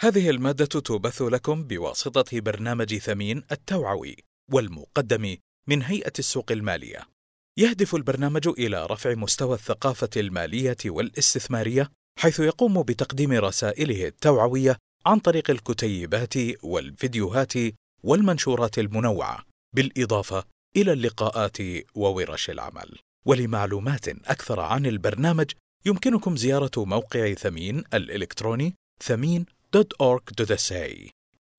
هذه المادة تبث لكم بواسطة برنامج ثمين التوعوي والمقدم من هيئة السوق المالية. يهدف البرنامج إلى رفع مستوى الثقافة المالية والاستثمارية حيث يقوم بتقديم رسائله التوعوية عن طريق الكتيبات والفيديوهات والمنشورات المنوعة، بالإضافة إلى اللقاءات وورش العمل. ولمعلومات أكثر عن البرنامج يمكنكم زيارة موقع ثمين الإلكتروني ثمين.org.sa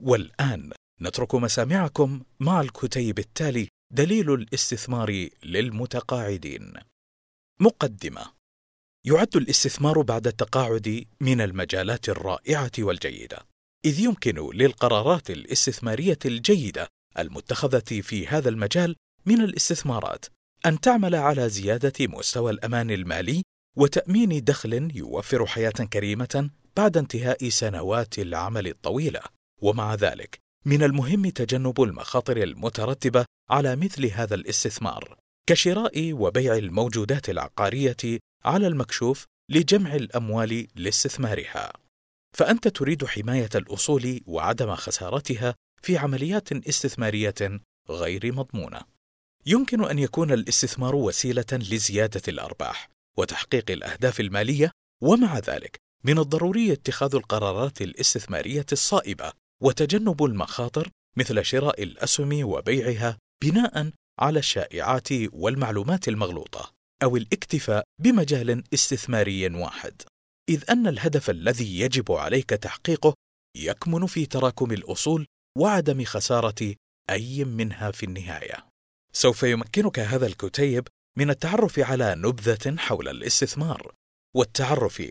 والآن نترك مسامعكم مع الكتيب التالي دليل الاستثمار للمتقاعدين. مقدمة يعد الاستثمار بعد التقاعد من المجالات الرائعة والجيدة إذ يمكن للقرارات الاستثمارية الجيدة المتخذة في هذا المجال من الاستثمارات أن تعمل على زيادة مستوى الأمان المالي وتأمين دخل يوفر حياة كريمة بعد انتهاء سنوات العمل الطويلة، ومع ذلك من المهم تجنب المخاطر المترتبة على مثل هذا الاستثمار، كشراء وبيع الموجودات العقارية على المكشوف لجمع الأموال لاستثمارها. فأنت تريد حماية الأصول وعدم خسارتها في عمليات استثمارية غير مضمونة. يمكن أن يكون الاستثمار وسيلة لزيادة الأرباح وتحقيق الأهداف المالية، ومع ذلك من الضروري اتخاذ القرارات الاستثمارية الصائبة وتجنب المخاطر مثل شراء الأسهم وبيعها بناء على الشائعات والمعلومات المغلوطة أو الاكتفاء بمجال استثماري واحد، إذ أن الهدف الذي يجب عليك تحقيقه يكمن في تراكم الأصول وعدم خسارة أي منها في النهاية. سوف يمكنك هذا الكتيب من التعرف على نبذة حول الاستثمار والتعرف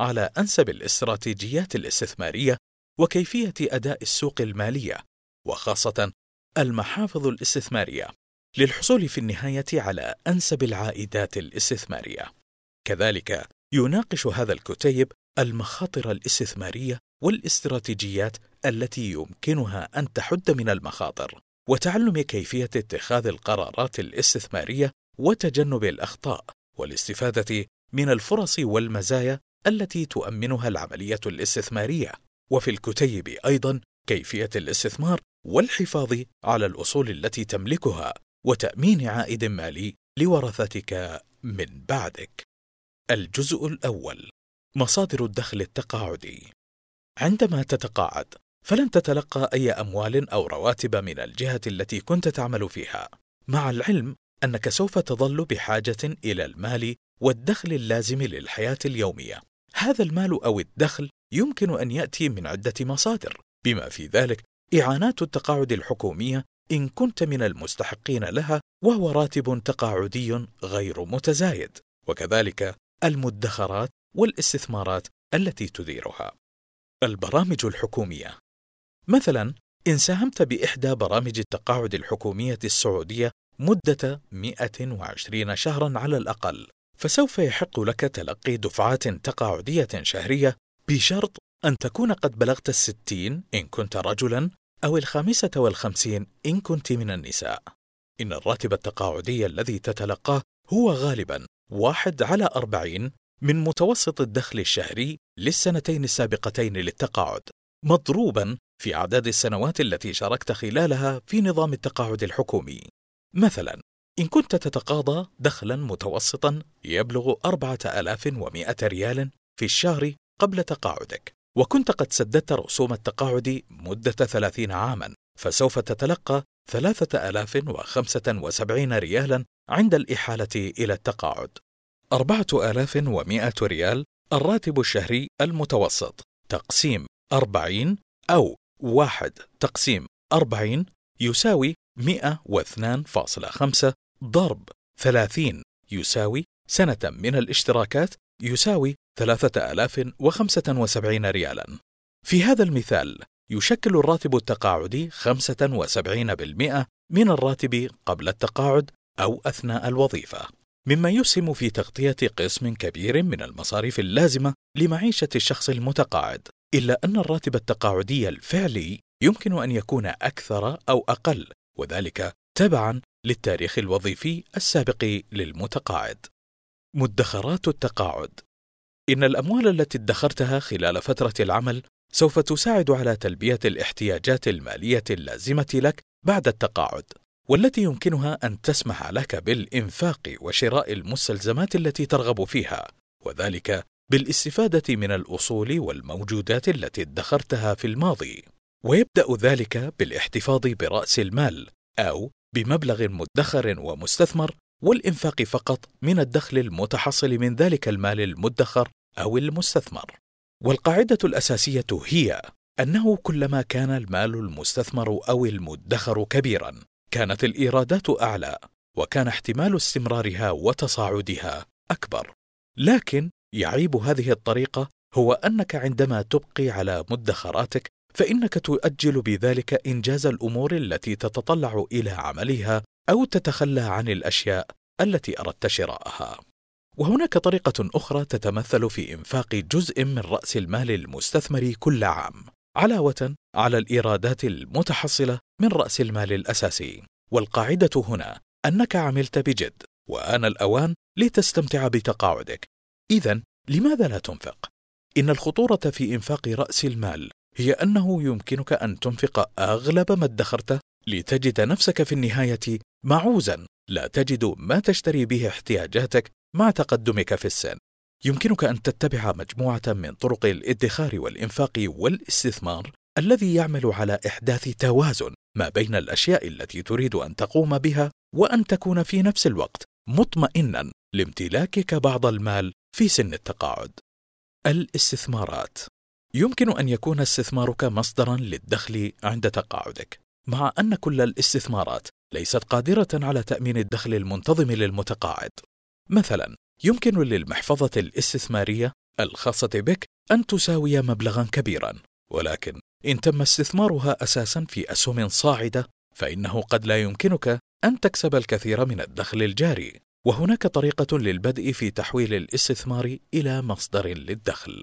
على أنسب الاستراتيجيات الاستثمارية وكيفية أداء السوق المالية وخاصة المحافظ الاستثمارية للحصول في النهاية على أنسب العائدات الاستثمارية. كذلك يناقش هذا الكتيب المخاطر الاستثمارية والاستراتيجيات التي يمكنها أن تحد من المخاطر وتعلم كيفية اتخاذ القرارات الاستثمارية وتجنب الأخطاء والاستفادة من الفرص والمزايا التي تؤمنها العملية الاستثمارية وفي الكتيب أيضا كيفية الاستثمار والحفاظ على الأصول التي تملكها وتأمين عائد مالي لورثتك من بعدك. الجزء الأول مصادر الدخل التقاعدي عندما تتقاعد فلن تتلقى أي أموال أو رواتب من الجهة التي كنت تعمل فيها، مع العلم أنك سوف تظل بحاجة إلى المال والدخل اللازم للحياة اليومية. هذا المال أو الدخل يمكن أن يأتي من عدة مصادر، بما في ذلك إعانات التقاعد الحكومية إن كنت من المستحقين لها وهو راتب تقاعدي غير متزايد، وكذلك المدخرات والاستثمارات التي تديرها. البرامج الحكومية مثلا إن ساهمت بإحدى برامج التقاعد الحكومية السعودية مدة 120 شهرا على الأقل فسوف يحق لك تلقي دفعات تقاعدية شهرية بشرط أن تكون قد بلغت الستين إن كنت رجلا أو الخامسة والخمسين إن كنت من النساء. إن الراتب التقاعدي الذي تتلقاه هو غالبا واحد على أربعين من متوسط الدخل الشهري للسنتين السابقتين للتقاعد مضروبا في أعداد السنوات التي شاركت خلالها في نظام التقاعد الحكومي. مثلا إن كنت تتقاضى دخلا متوسطا يبلغ أربعة آلاف ومائة ريال في الشهر قبل تقاعدك. وكنت قد سددت رسوم التقاعد مدة ثلاثين عاما فسوف تتلقى ثلاثة آلاف وخمسة وسبعين ريالا عند الإحالة إلى التقاعد. أربعة آلاف ومائة ريال الراتب الشهري المتوسط. تقسيم أربعين أو واحد. تقسيم أربعين يساوي مئة واثنان فاصلة خمسة ضرب ثلاثين يساوي سنة من الاشتراكات يساوي ثلاثة آلاف وخمسة وسبعين ريالا. في هذا المثال يشكل الراتب التقاعدي خمسة وسبعين بالمئة من الراتب قبل التقاعد أو أثناء الوظيفة. مما يسهم في تغطية قسم كبير من المصاريف اللازمة لمعيشة الشخص المتقاعد إلا أن الراتب التقاعدي الفعلي يمكن أن يكون أكثر أو أقل وذلك تبعا للتاريخ الوظيفي السابق للمتقاعد. مدخرات التقاعد إن الأموال التي ادخرتها خلال فترة العمل سوف تساعد على تلبية الاحتياجات المالية اللازمة لك بعد التقاعد، والتي يمكنها أن تسمح لك بالإنفاق وشراء المستلزمات التي ترغب فيها، وذلك بالاستفادة من الأصول والموجودات التي ادخرتها في الماضي. ويبدأ ذلك بالاحتفاظ برأس المال أو بمبلغ مدخر ومستثمر والإنفاق فقط من الدخل المتحصل من ذلك المال المدخر أو المستثمر. والقاعدة الأساسية هي أنه كلما كان المال المستثمر أو المدخر كبيرا، كانت الإيرادات أعلى، وكان احتمال استمرارها وتصاعدها أكبر. لكن يعيب هذه الطريقة هو أنك عندما تبقي على مدخراتك فإنك تؤجل بذلك إنجاز الأمور التي تتطلع إلى عملها أو تتخلى عن الأشياء التي أردت شراءها. وهناك طريقة أخرى تتمثل في إنفاق جزء من رأس المال المستثمر كل عام، علاوة على الإيرادات المتحصلة من رأس المال الأساسي. والقاعدة هنا أنك عملت بجد، وآن الأوان لتستمتع بتقاعدك. إذا لماذا لا تنفق؟ إن الخطورة في إنفاق رأس المال هي أنه يمكنك أن تنفق أغلب ما ادخرته لتجد نفسك في النهاية معوزا لا تجد ما تشتري به احتياجاتك مع تقدمك في السن. يمكنك أن تتبع مجموعة من طرق الادخار والإنفاق والاستثمار الذي يعمل على إحداث توازن ما بين الأشياء التي تريد أن تقوم بها وأن تكون في نفس الوقت مطمئنا لامتلاكك بعض المال في سن التقاعد. الاستثمارات يمكن أن يكون استثمارك مصدرا للدخل عند تقاعدك، مع أن كل الاستثمارات ليست قادرة على تأمين الدخل المنتظم للمتقاعد. مثلا، يمكن للمحفظة الاستثمارية الخاصة بك أن تساوي مبلغا كبيرا، ولكن إن تم استثمارها أساسا في أسهم صاعدة، فإنه قد لا يمكنك أن تكسب الكثير من الدخل الجاري، وهناك طريقة للبدء في تحويل الاستثمار إلى مصدر للدخل،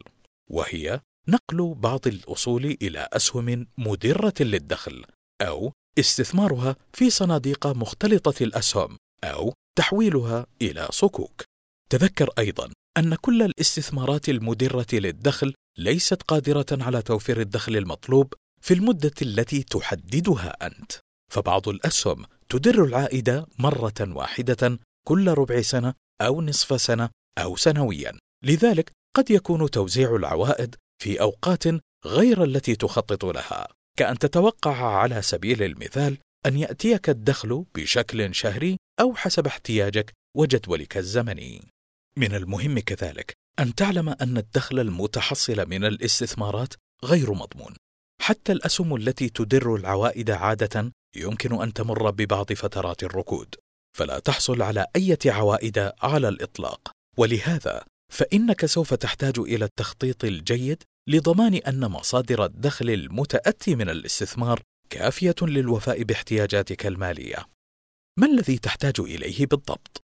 وهي نقل بعض الأصول إلى أسهم مدرة للدخل أو استثمارها في صناديق مختلطة الأسهم أو تحويلها إلى صكوك. تذكر أيضا أن كل الاستثمارات المدرة للدخل ليست قادرة على توفير الدخل المطلوب في المدة التي تحددها أنت، فبعض الأسهم تدر العائد مرة واحدة كل ربع سنة أو نصف سنة أو سنويا، لذلك قد يكون توزيع العوائد في أوقات غير التي تخطط لها كأن تتوقع على سبيل المثال أن يأتيك الدخل بشكل شهري أو حسب احتياجك وجدولك الزمني. من المهم كذلك أن تعلم أن الدخل المتحصل من الاستثمارات غير مضمون. حتى الأسهم التي تدر العوائد عادة يمكن أن تمر ببعض فترات الركود. فلا تحصل على أي عوائد على الإطلاق. ولهذا فإنك سوف تحتاج إلى التخطيط الجيد لضمان أن مصادر الدخل المتأتي من الاستثمار كافية للوفاء باحتياجاتك المالية. ما الذي تحتاج إليه بالضبط؟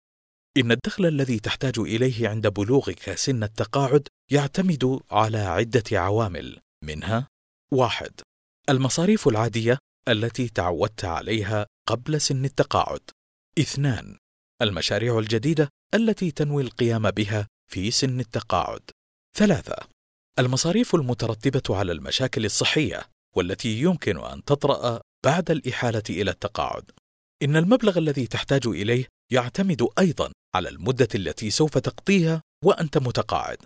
إن الدخل الذي تحتاج إليه عند بلوغك سن التقاعد يعتمد على عدة عوامل منها واحد المصاريف العادية التي تعودت عليها قبل سن التقاعد. اثنان المشاريع الجديدة التي تنوي القيام بها في سن التقاعد. ثلاثة المصاريف المترتبة على المشاكل الصحية والتي يمكن أن تطرأ بعد الإحالة إلى التقاعد. إن المبلغ الذي تحتاج إليه يعتمد أيضا على المدة التي سوف تقضيها وأنت متقاعد.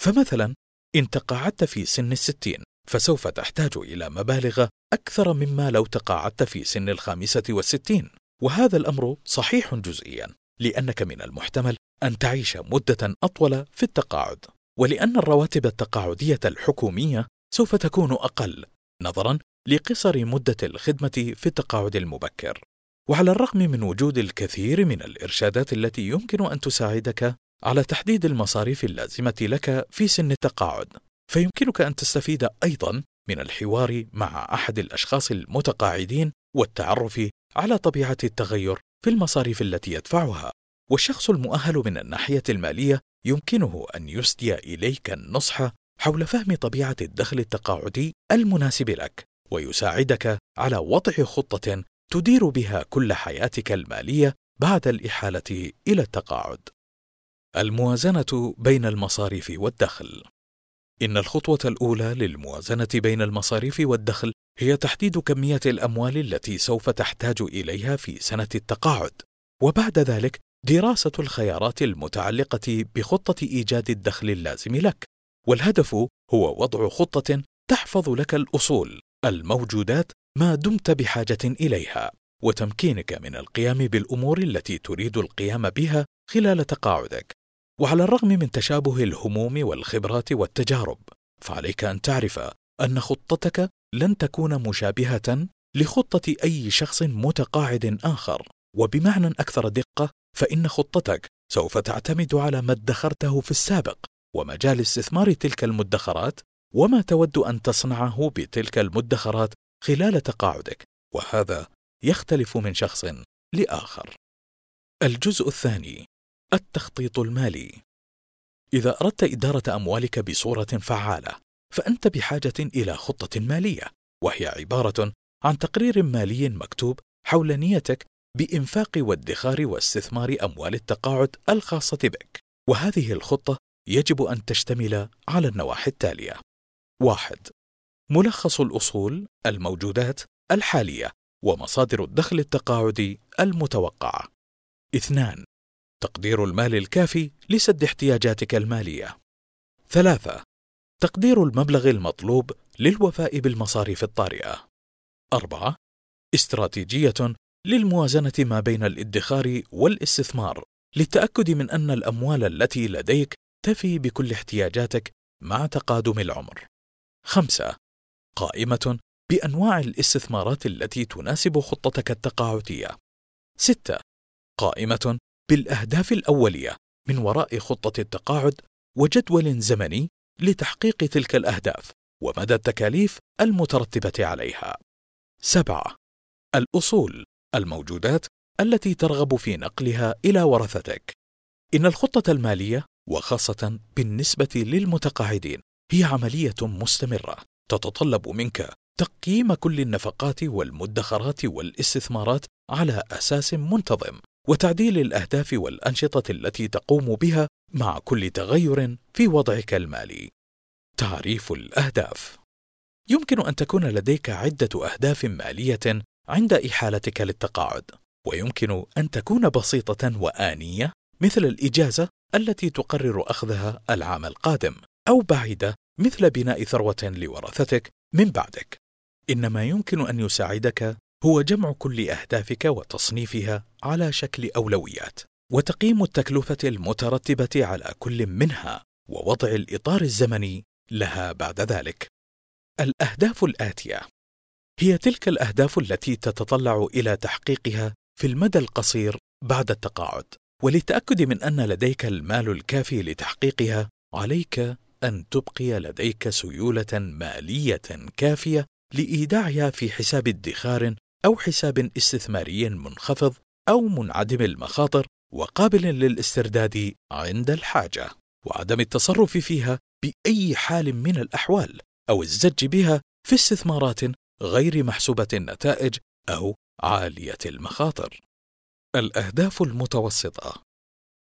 فمثلا إن تقاعدت في سن الستين فسوف تحتاج إلى مبالغ أكثر مما لو تقاعدت في سن الخامسة والستين وهذا الأمر صحيح جزئيا لأنك من المحتمل أن تعيش مدة أطول في التقاعد ولأن الرواتب التقاعدية الحكومية سوف تكون أقل نظرا لقصر مدة الخدمة في التقاعد المبكر. وعلى الرغم من وجود الكثير من الإرشادات التي يمكن أن تساعدك على تحديد المصاريف اللازمة لك في سن التقاعد، فيمكنك أن تستفيد أيضا من الحوار مع أحد الأشخاص المتقاعدين والتعرف على طبيعة التغير في المصاريف التي يدفعها. والشخص المؤهل من الناحية المالية يمكنه أن يسدي إليك النصح حول فهم طبيعة الدخل التقاعدي المناسب لك ويساعدك على وضع خطة تدير بها كل حياتك المالية بعد الإحالة إلى التقاعد. الموازنة بين المصاريف والدخل إن الخطوة الأولى للموازنة بين المصاريف والدخل هي تحديد كمية الأموال التي سوف تحتاج إليها في سنة التقاعد، وبعد ذلك دراسة الخيارات المتعلقة بخطة إيجاد الدخل اللازم لك، والهدف هو وضع خطة تحفظ لك الأصول الموجودات ما دمت بحاجة إليها، وتمكينك من القيام بالأمور التي تريد القيام بها خلال تقاعدك. وعلى الرغم من تشابه الهموم والخبرات والتجارب، فعليك أن تعرف أن خطتك لن تكون مشابهة لخطة أي شخص متقاعد آخر، وبمعنى أكثر دقة فإن خطتك سوف تعتمد على ما ادخرته في السابق ومجال استثمار تلك المدخرات وما تود أن تصنعه بتلك المدخرات خلال تقاعدك، وهذا يختلف من شخص لآخر. الجزء الثاني التخطيط المالي إذا أردت إدارة أموالك بصورة فعالة، فأنت بحاجة إلى خطة مالية، وهي عبارة عن تقرير مالي مكتوب حول نيتك بإنفاق وادخار واستثمار أموال التقاعد الخاصة بك، وهذه الخطة يجب أن تشتمل على النواحي التالية: واحد: ملخص الأصول، الموجودات الحالية، ومصادر الدخل التقاعدي المتوقعة. اثنان: تقدير المال الكافي لسد احتياجاتك المالية. ثلاثة: تقدير المبلغ المطلوب للوفاء بالمصاريف الطارئة. أربعة: استراتيجية للموازنة ما بين الادخار والاستثمار للتأكد من أن الأموال التي لديك تفي بكل احتياجاتك مع تقادم العمر. خمسة: قائمة بأنواع الاستثمارات التي تناسب خطتك التقاعدية. ستة: قائمة بالأهداف الأولية من وراء خطة التقاعد وجدول زمني لتحقيق تلك الأهداف ومدى التكاليف المترتبة عليها. سبعة: الأصول الموجودات التي ترغب في نقلها إلى ورثتك. إن الخطة المالية وخاصة بالنسبة للمتقاعدين هي عملية مستمرة تتطلب منك تقييم كل النفقات والمدخرات والاستثمارات على أساس منتظم وتعديل الأهداف والأنشطة التي تقوم بها مع كل تغير في وضعك المالي. تعريف الأهداف يمكن أن تكون لديك عدة أهداف مالية عند إحالتك للتقاعد، ويمكن أن تكون بسيطة وآنية مثل الإجازة التي تقرر أخذها العام القادم، أو بعيدة مثل بناء ثروة لورثتك من بعدك. إنما يمكن أن يساعدك هو جمع كل أهدافك وتصنيفها على شكل أولويات، وتقييم التكلفة المترتبة على كل منها، ووضع الإطار الزمني لها بعد ذلك. الأهداف الآتية هي تلك الأهداف التي تتطلع إلى تحقيقها في المدى القصير بعد التقاعد، وللتأكد من أن لديك المال الكافي لتحقيقها، عليك أن تبقي لديك سيولة مالية كافية لإيداعها في حساب ادخار أو حساب استثماري منخفض أو منعدم المخاطر وقابل للاسترداد عند الحاجة، وعدم التصرف فيها بأي حال من الأحوال أو الزج بها في استثمارات غير محسوبة النتائج أو عالية المخاطر. الأهداف المتوسطة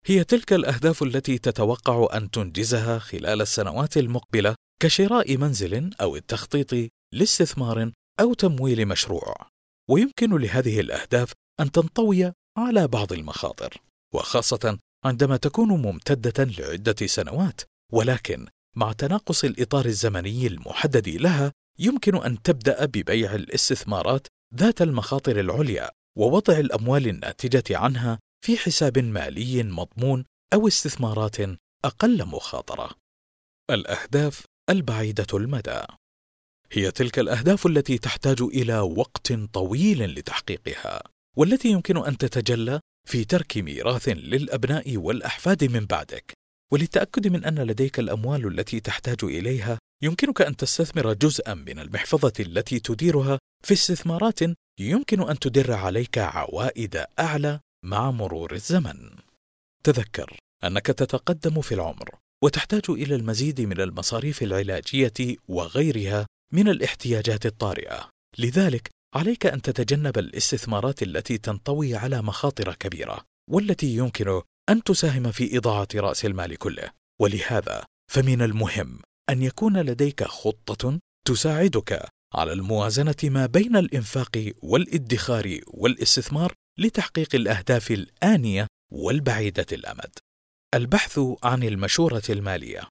هي تلك الأهداف التي تتوقع أن تنجزها خلال السنوات المقبلة كشراء منزل أو التخطيط لاستثمار أو تمويل مشروع، ويمكن لهذه الأهداف أن تنطوي على بعض المخاطر، وخاصة عندما تكون ممتدة لعدة سنوات، ولكن مع تناقص الإطار الزمني المحدد لها، يمكن أن تبدأ ببيع الاستثمارات ذات المخاطر العليا ووضع الأموال الناتجة عنها في حساب مالي مضمون أو استثمارات أقل مخاطرة. الأهداف البعيدة المدى هي تلك الأهداف التي تحتاج إلى وقت طويل لتحقيقها، والتي يمكن أن تتجلى في ترك ميراث للأبناء والأحفاد من بعدك. وللتأكد من أن لديك الأموال التي تحتاج إليها، يمكنك أن تستثمر جزءا من المحفظة التي تديرها في استثمارات يمكن أن تدر عليك عوائد أعلى مع مرور الزمن. تذكر أنك تتقدم في العمر وتحتاج إلى المزيد من المصاريف العلاجية وغيرها من الاحتياجات الطارئة، لذلك عليك أن تتجنب الاستثمارات التي تنطوي على مخاطر كبيرة، والتي يمكن أن تساهم في إضاعة رأس المال كله، ولهذا فمن المهم أن يكون لديك خطة تساعدك على الموازنة ما بين الإنفاق والإدخار والاستثمار لتحقيق الأهداف الآنية والبعيدة الأمد. البحث عن المشورة المالية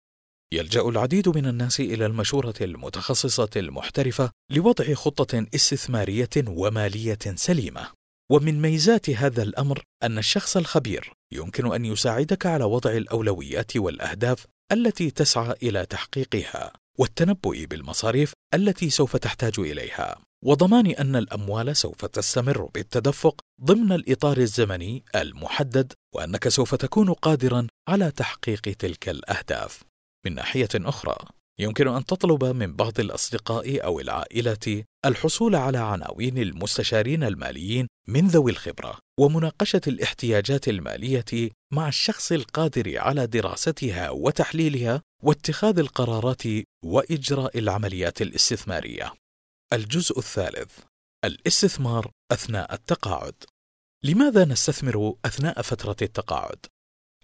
يلجأ العديد من الناس إلى المشورة المتخصصة المحترفة لوضع خطة استثمارية ومالية سليمة. ومن ميزات هذا الأمر أن الشخص الخبير يمكن أن يساعدك على وضع الأولويات والأهداف التي تسعى إلى تحقيقها، والتنبؤ بالمصاريف التي سوف تحتاج إليها، وضمان أن الأموال سوف تستمر بالتدفق ضمن الإطار الزمني المحدد، وأنك سوف تكون قادرا على تحقيق تلك الأهداف. من ناحية أخرى، يمكن أن تطلب من بعض الأصدقاء أو العائلة الحصول على عناوين المستشارين الماليين من ذوي الخبرة ومناقشة الاحتياجات المالية مع الشخص القادر على دراستها وتحليلها واتخاذ القرارات وإجراء العمليات الاستثمارية. الجزء الثالث الاستثمار أثناء التقاعد. لماذا نستثمر أثناء فترة التقاعد؟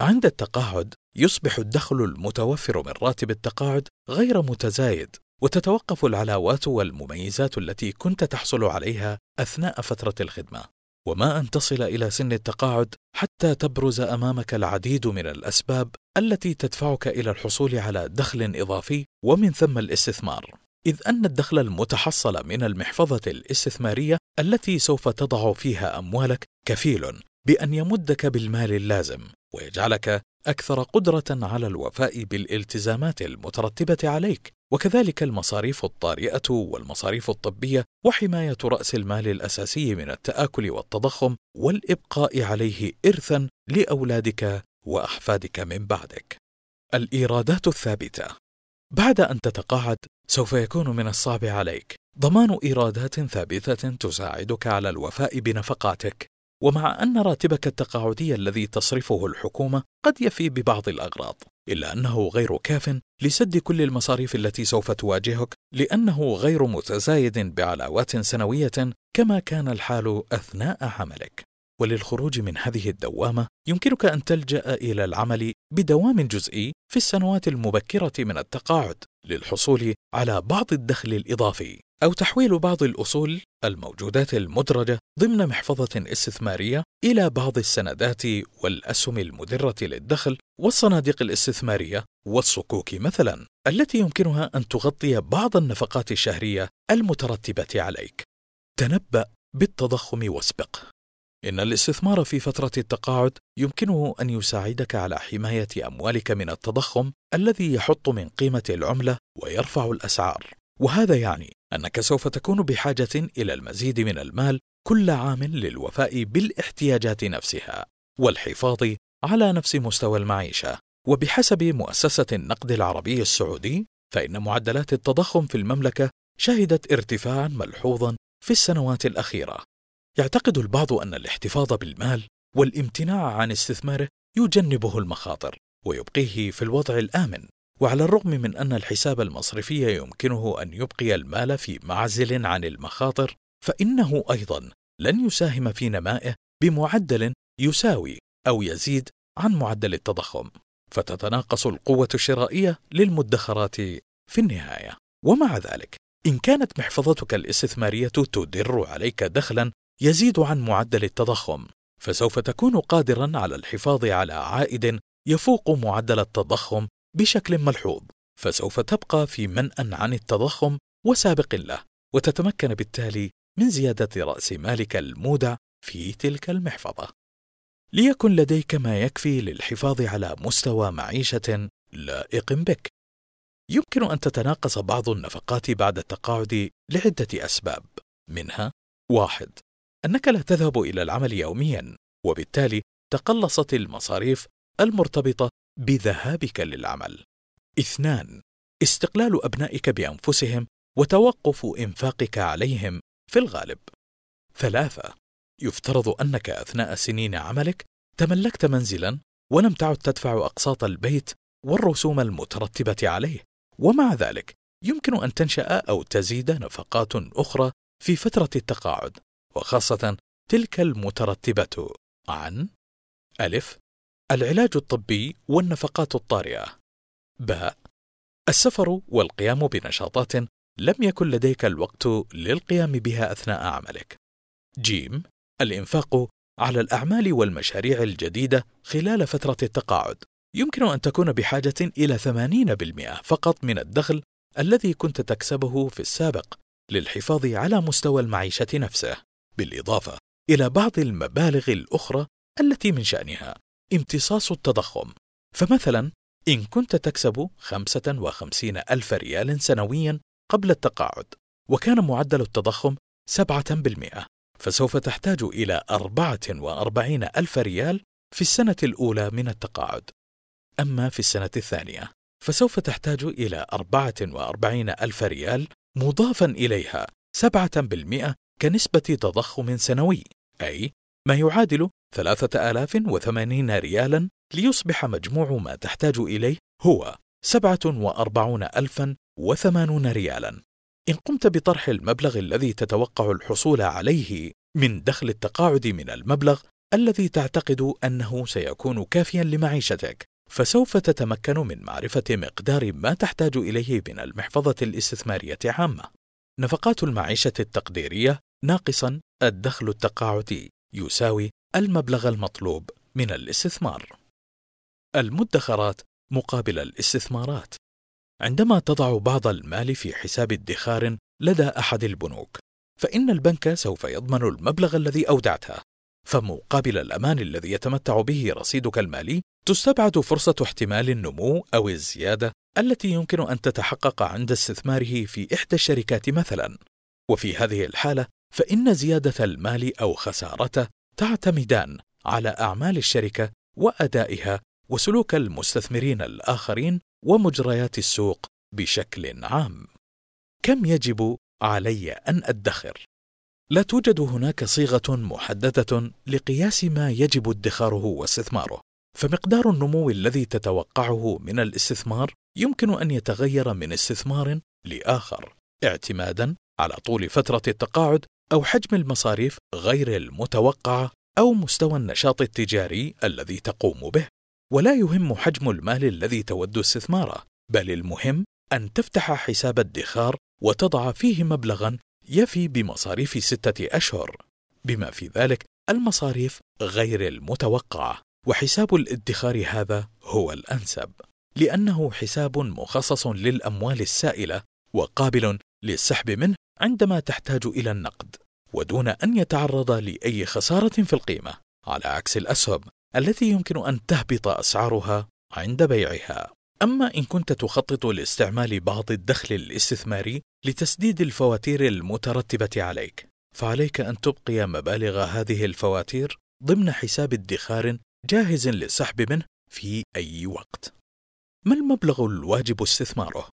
عند التقاعد يصبح الدخل المتوفر من راتب التقاعد غير متزايد وتتوقف العلاوات والمميزات التي كنت تحصل عليها أثناء فترة الخدمة. وما أن تصل إلى سن التقاعد حتى تبرز أمامك العديد من الأسباب التي تدفعك إلى الحصول على دخل إضافي ومن ثم الاستثمار. إذ أن الدخل المتحصل من المحفظة الاستثمارية التي سوف تضع فيها أموالك كفيل بأن يمدك بالمال اللازم. ويجعلك أكثر قدرة على الوفاء بالالتزامات المترتبة عليك. وكذلك المصاريف الطارئة والمصاريف الطبية وحماية رأس المال الأساسي من التآكل والتضخم والإبقاء عليه ارثا لأولادك وأحفادك من بعدك. الإيرادات الثابتة. بعد أن تتقاعد سوف يكون من الصعب عليك. ضمان إيرادات ثابتة تساعدك على الوفاء بنفقاتك ومع أن راتبك التقاعدي الذي تصرفه الحكومة قد يفي ببعض الأغراض، إلا أنه غير كاف لسد كل المصاريف التي سوف تواجهك لأنه غير متزايد بعلاوات سنوية كما كان الحال أثناء عملك. وللخروج من هذه الدوامة يمكنك أن تلجأ إلى العمل بدوام جزئي في السنوات المبكرة من التقاعد للحصول على بعض الدخل الإضافي أو تحويل بعض الأصول الموجودات المدرجة ضمن محفظة استثمارية إلى بعض السندات والأسهم المدرة للدخل والصناديق الاستثمارية والصكوك مثلا التي يمكنها أن تغطي بعض النفقات الشهرية المترتبة عليك. تنبأ بالتضخم واسبق. إن الاستثمار في فترة التقاعد يمكنه أن يساعدك على حماية أموالك من التضخم الذي يحط من قيمة العملة ويرفع الأسعار. وهذا يعني أنك سوف تكون بحاجة إلى المزيد من المال كل عام للوفاء بالاحتياجات نفسها والحفاظ على نفس مستوى المعيشة وبحسب مؤسسة النقد العربي السعودي فإن معدلات التضخم في المملكة شهدت ارتفاعا ملحوظا في السنوات الأخيرة يعتقد البعض أن الاحتفاظ بالمال والامتناع عن استثماره يجنبه المخاطر ويبقيه في الوضع الآمن وعلى الرغم من أن الحساب المصرفي يمكنه أن يبقي المال في معزل عن المخاطر فإنه أيضا لن يساهم في نمائه بمعدل يساوي أو يزيد عن معدل التضخم فتتناقص القوة الشرائية للمدخرات في النهاية. ومع ذلك إن كانت محفظتك الاستثمارية تدر عليك دخلا يزيد عن معدل التضخم. فسوف تكون قادرا على الحفاظ على عائد يفوق معدل التضخم بشكل ملحوظ. فسوف تبقى في منأى عن التضخم وسابق له وتتمكن بالتالي من زيادة رأس مالك المودع في تلك المحفظة. ليكن لديك ما يكفي للحفاظ على مستوى معيشة لائق بك. يمكن أن تتناقص بعض النفقات بعد التقاعد لعدة أسباب. منها واحد أنك لا تذهب إلى العمل يوميا وبالتالي تقلصت المصاريف المرتبطة بذهابك للعمل. اثنان استقلال أبنائك بأنفسهم وتوقف إنفاقك عليهم في الغالب. ثلاثة يفترض أنك أثناء سنين عملك تملكت منزلا ولم تعد تدفع أقساط البيت والرسوم المترتبة عليه، ومع ذلك يمكن أن تنشأ أو تزيد نفقات أخرى في فترة التقاعد، وخاصة تلك المترتبة. عن ألف العلاج الطبي والنفقات الطارئة. باء السفر والقيام بنشاطات لم يكن لديك الوقت للقيام بها أثناء عملك. جيم الإنفاق على الأعمال والمشاريع الجديدة خلال فترة التقاعد. يمكن أن تكون بحاجة إلى 80% فقط من الدخل الذي كنت تكسبه في السابق للحفاظ على مستوى المعيشة نفسه، بالإضافة إلى بعض المبالغ الأخرى التي من شأنها امتصاص التضخم. فمثلا إن كنت تكسب 55 ألف ريال سنويا قبل التقاعد وكان معدل التضخم 7% فسوف تحتاج إلى 44 ألف ريال في السنة الأولى من التقاعد أما في السنة الثانية فسوف تحتاج إلى 44 ألف ريال مضافا إليها 7% كنسبة تضخم سنوي أي ما يعادل 3080 ريالا ليصبح مجموع ما تحتاج إليه هو 47080 ريالا إن قمت بطرح المبلغ الذي تتوقع الحصول عليه من دخل التقاعد من المبلغ الذي تعتقد أنه سيكون كافيا لمعيشتك فسوف تتمكن من معرفة مقدار ما تحتاج إليه من المحفظة الاستثمارية عامة. نفقات المعيشة التقديرية ناقصا الدخل التقاعدي يساوي المبلغ المطلوب من الاستثمار. المدخرات مقابل الاستثمارات. عندما تضع بعض المال في حساب ادخار لدى أحد البنوك فإن البنك سوف يضمن المبلغ الذي أودعته. فمقابل الأمان الذي يتمتع به رصيدك المالي تستبعد فرصة احتمال النمو أو الزيادة التي يمكن أن تتحقق عند استثماره في إحدى الشركات مثلا. وفي هذه الحالة فإن زيادة المال أو خسارته تعتمدان على أعمال الشركة وأدائها وسلوك المستثمرين الآخرين ومجريات السوق بشكل عام. كم يجب علي أن أدخر؟ لا توجد هناك صيغة محددة لقياس ما يجب ادخاره واستثماره فمقدار النمو الذي تتوقعه من الاستثمار يمكن أن يتغير من استثمار لآخر. اعتمادا على طول فترة التقاعد أو حجم المصاريف غير المتوقعه أو مستوى النشاط التجاري الذي تقوم به. ولا يهم حجم المال الذي تود استثماره بل المهم أن تفتح حساب ادخار وتضع فيه مبلغا يفي بمصاريف ستة أشهر. بما في ذلك المصاريف غير المتوقعه وحساب الادخار هذا هو الأنسب لأنه حساب مخصص للأموال السائلة وقابل للسحب منه عندما تحتاج إلى النقد ودون أن يتعرض لأي خسارة في القيمة على عكس الأسهم التي يمكن أن تهبط أسعارها عند بيعها. أما إن كنت تخطط لاستعمال بعض الدخل الاستثماري لتسديد الفواتير المترتبة عليك فعليك أن تبقي مبالغ هذه الفواتير ضمن حساب ادخار جاهز للسحب منه في أي وقت. ما المبلغ الواجب استثماره؟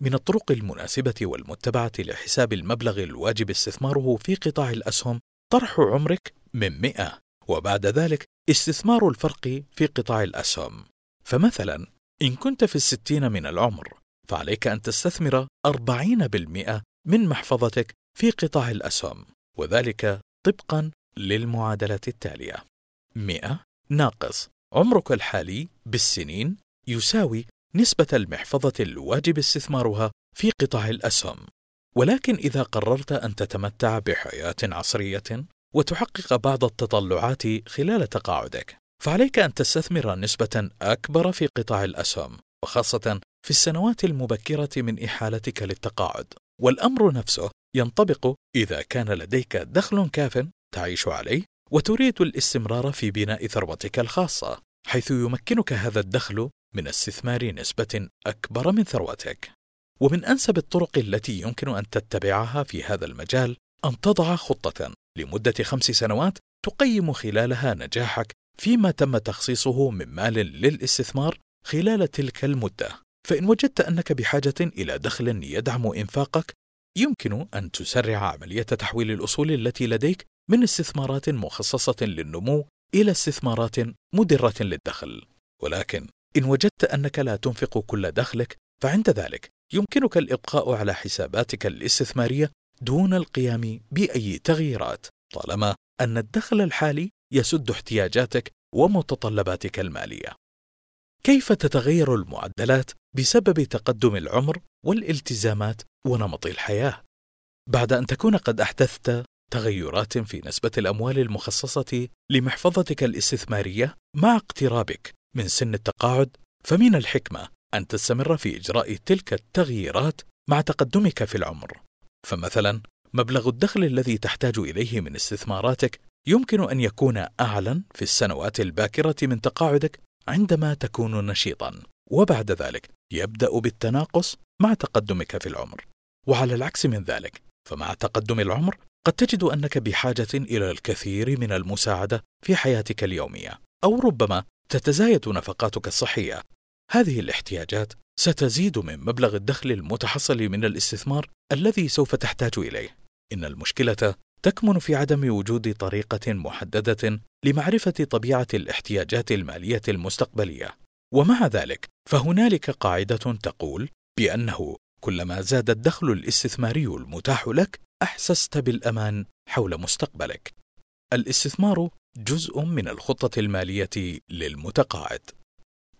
من الطرق المناسبة والمتبعة لحساب المبلغ الواجب استثماره في قطاع الأسهم طرح عمرك من 100 وبعد ذلك استثمار الفرق في قطاع الأسهم. فمثلا إن كنت في الستين من العمر فعليك أن تستثمر أربعين بالمئة من محفظتك في قطاع الأسهم وذلك طبقا للمعادلة التالية. 100 ناقص. عمرك الحالي بالسنين يساوي نسبة المحفظة الواجب استثمارها في قطاع الأسهم. ولكن إذا قررت أن تتمتع بحياة عصرية وتحقق بعض التطلعات خلال تقاعدك فعليك أن تستثمر نسبة أكبر في قطاع الأسهم وخاصة في السنوات المبكرة من إحالتك للتقاعد. والأمر نفسه ينطبق إذا كان لديك دخل كاف تعيش عليه وتريد الاستمرار في بناء ثروتك الخاصة حيث يمكنك هذا الدخل من استثمار نسبة أكبر من ثروتك. ومن أنسب الطرق التي يمكن أن تتبعها في هذا المجال أن تضع خطة لمدة خمس سنوات تقيم خلالها نجاحك فيما تم تخصيصه من مال للاستثمار خلال تلك المدة. فإن وجدت أنك بحاجة إلى دخل يدعم إنفاقك يمكن أن تسرع عملية تحويل الأصول التي لديك من استثمارات مخصصة للنمو إلى استثمارات مدرة للدخل. ولكن إن وجدت أنك لا تنفق كل دخلك فعند ذلك يمكنك الإبقاء على حساباتك الاستثمارية دون القيام بأي تغييرات طالما أن الدخل الحالي يسد احتياجاتك ومتطلباتك المالية. كيف تتغير المعدلات بسبب تقدم العمر والالتزامات ونمط الحياة؟ بعد أن تكون قد أحدثت تغيرات في نسبة الأموال المخصصة لمحفظتك الاستثمارية مع اقترابك من سن التقاعد فمن الحكمة أن تستمر في إجراء تلك التغييرات مع تقدمك في العمر. فمثلا مبلغ الدخل الذي تحتاج إليه من استثماراتك يمكن أن يكون اعلى في السنوات الباكرة من تقاعدك عندما تكون نشيطا. وبعد ذلك يبدأ بالتناقص مع تقدمك في العمر. وعلى العكس من ذلك فمع تقدم العمر قد تجد أنك بحاجة إلى الكثير من المساعدة في حياتك اليومية. أو ربما تتزايد نفقاتك الصحية. هذه الاحتياجات ستزيد من مبلغ الدخل المتحصل من الاستثمار الذي سوف تحتاج إليه. إن المشكلة تكمن في عدم وجود طريقة محددة لمعرفة طبيعة الاحتياجات المالية المستقبلية. ومع ذلك فهنالك قاعدة تقول بأنه كلما زاد الدخل الاستثماري المتاح لك أحسست بالأمان حول مستقبلك. الاستثمار جزء من الخطة المالية للمتقاعد.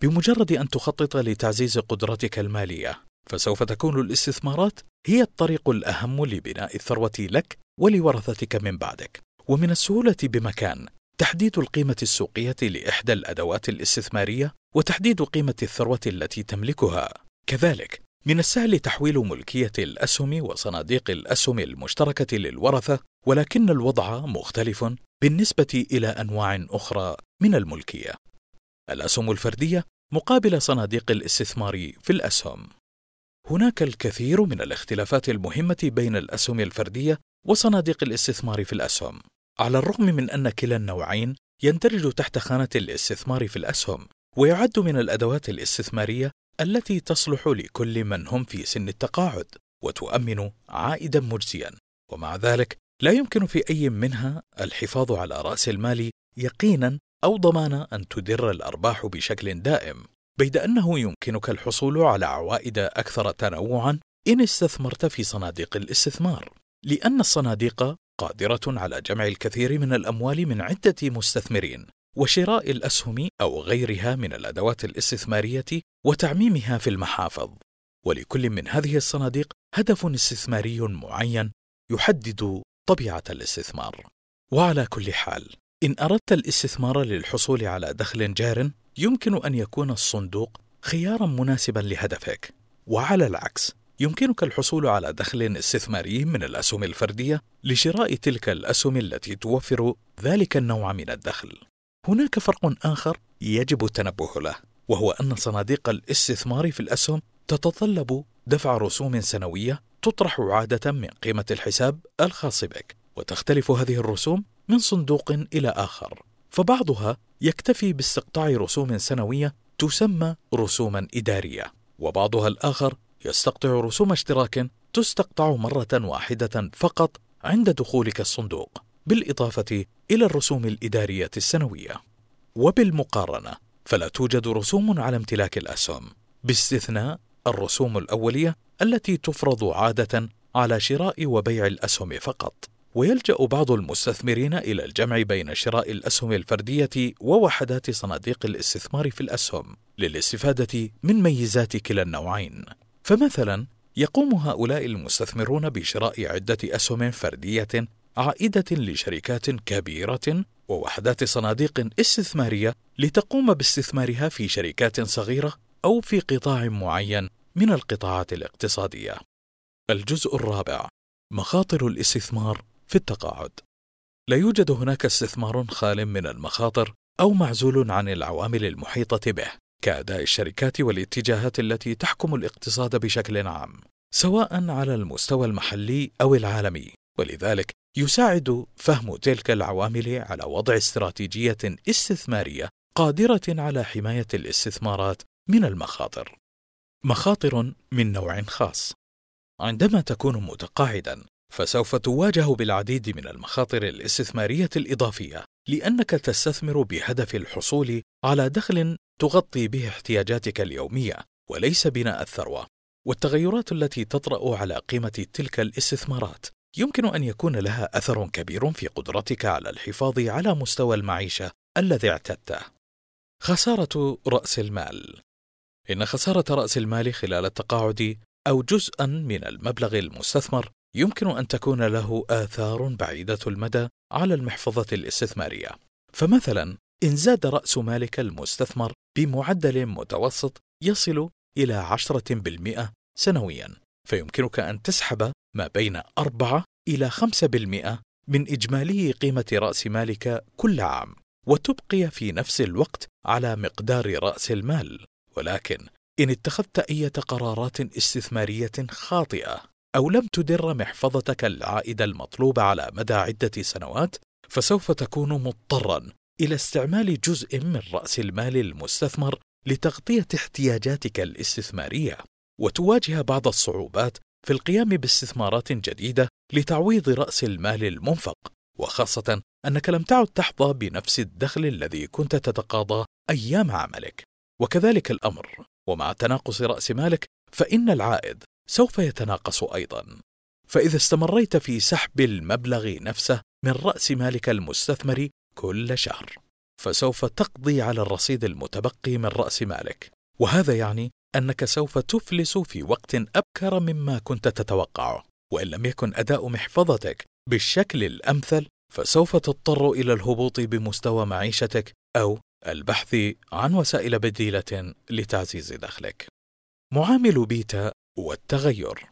بمجرد أن تخطط لتعزيز قدرتك المالية فسوف تكون الاستثمارات هي الطريق الأهم لبناء الثروة لك ولورثتك من بعدك. ومن السهولة بمكان تحديد القيمة السوقية لإحدى الأدوات الاستثمارية وتحديد قيمة الثروة التي تملكها. كذلك من السهل تحويل ملكية الأسهم وصناديق الأسهم المشتركة للورثة ولكن الوضع مختلف بالنسبة إلى أنواع أخرى من الملكية. الأسهم الفردية مقابل صناديق الاستثمار في الأسهم. هناك الكثير من الاختلافات المهمة بين الأسهم الفردية وصناديق الاستثمار في الأسهم على الرغم من أن كلا النوعين يندرج تحت خانة الاستثمار في الأسهم ويعد من الأدوات الاستثمارية التي تصلح لكل من هم في سن التقاعد وتؤمن عائدا مجزيا ومع ذلك لا يمكن في أي منها الحفاظ على رأس المال يقينا أو ضمان أن تدر الأرباح بشكل دائم بيد أنه يمكنك الحصول على عوائد أكثر تنوعا إن استثمرت في صناديق الاستثمار. لأن الصناديق قادرة على جمع الكثير من الأموال من عدة مستثمرين وشراء الأسهم أو غيرها من الأدوات الاستثمارية وتعميمها في المحافظ. ولكل من هذه الصناديق هدف استثماري معين يحدد طبيعة الاستثمار. وعلى كل حال إن أردت الاستثمار للحصول على دخل جار يمكن أن يكون الصندوق خيارا مناسبا لهدفك. وعلى العكس يمكنك الحصول على دخل استثماري من الأسهم الفردية لشراء تلك الأسهم التي توفر ذلك النوع من الدخل. هناك فرق آخر يجب التنبه له وهو أن صناديق الاستثمار في الأسهم تتطلب دفع رسوم سنوية تطرح عادة من قيمة الحساب الخاص بك وتختلف هذه الرسوم من صندوق إلى آخر. فبعضها يكتفي باستقطاع رسوم سنوية تسمى رسوما إدارية وبعضها الآخر يستقطع رسوم اشتراك تستقطع مرة واحدة فقط عند دخولك الصندوق. بالإضافة إلى الرسوم الإدارية السنوية. وبالمقارنة فلا توجد رسوم على امتلاك الأسهم. باستثناء الرسوم الأولية التي تفرض عادة على شراء وبيع الأسهم فقط. ويلجأ بعض المستثمرين إلى الجمع بين شراء الأسهم الفردية ووحدات صناديق الاستثمار في الأسهم للاستفادة من ميزات كلا النوعين. فمثلا يقوم هؤلاء المستثمرون بشراء عدة أسهم فردية عائدة لشركات كبيرة ووحدات صناديق استثمارية لتقوم باستثمارها في شركات صغيرة أو في قطاع معين من القطاعات الاقتصادية. الجزء الرابع مخاطر الاستثمار في التقاعد. لا يوجد هناك استثمار خال من المخاطر أو معزول عن العوامل المحيطة به كأداء الشركات والاتجاهات التي تحكم الاقتصاد بشكل عام سواء على المستوى المحلي أو العالمي. ولذلك يساعد فهم تلك العوامل على وضع استراتيجية استثمارية قادرة على حماية الاستثمارات من المخاطر. مخاطر من نوع خاص. عندما تكون متقاعدا فسوف تواجه بالعديد من المخاطر الاستثمارية الإضافية لأنك تستثمر بهدف الحصول على دخل تغطي به احتياجاتك اليومية وليس بناء الثروة. والتغيرات التي تطرأ على قيمة تلك الاستثمارات يمكن أن يكون لها أثر كبير في قدرتك على الحفاظ على مستوى المعيشة الذي اعتدته. خسارة رأس المال. إن خسارة رأس المال خلال التقاعد أو جزءا من المبلغ المستثمر يمكن أن تكون له آثار بعيدة المدى على المحفظة الاستثمارية. فمثلا إن زاد رأس مالك المستثمر بمعدل متوسط يصل عشرة بالمئة سنويا. فيمكنك أن تسحب ما بين أربعة إلى خمسة بالمئة من إجمالي قيمة رأس مالك كل عام وتبقي في نفس الوقت على مقدار رأس المال. ولكن إن اتخذت أي قرارات استثمارية خاطئة أو لم تدر محفظتك العائد المطلوب على مدى عدة سنوات فسوف تكون مضطرا إلى استعمال جزء من رأس المال المستثمر لتغطية احتياجاتك الاستثمارية. وتواجه بعض الصعوبات في القيام باستثمارات جديدة لتعويض رأس المال المنفق وخاصة أنك لم تعد تحظى بنفس الدخل الذي كنت تتقاضاه أيام عملك. وكذلك الأمر ومع تناقص رأس مالك فإن العائد سوف يتناقص أيضا. فإذا استمريت في سحب المبلغ نفسه من رأس مالك المستثمر كل شهر فسوف تقضي على الرصيد المتبقي من رأس مالك. وهذا يعني أنك سوف تفلس في وقت أبكر مما كنت تتوقعه وإن لم يكن أداء محفظتك بالشكل الأمثل فسوف تضطر إلى الهبوط بمستوى معيشتك أو البحث عن وسائل بديلة لتعزيز دخلك. معامل بيتا والتغير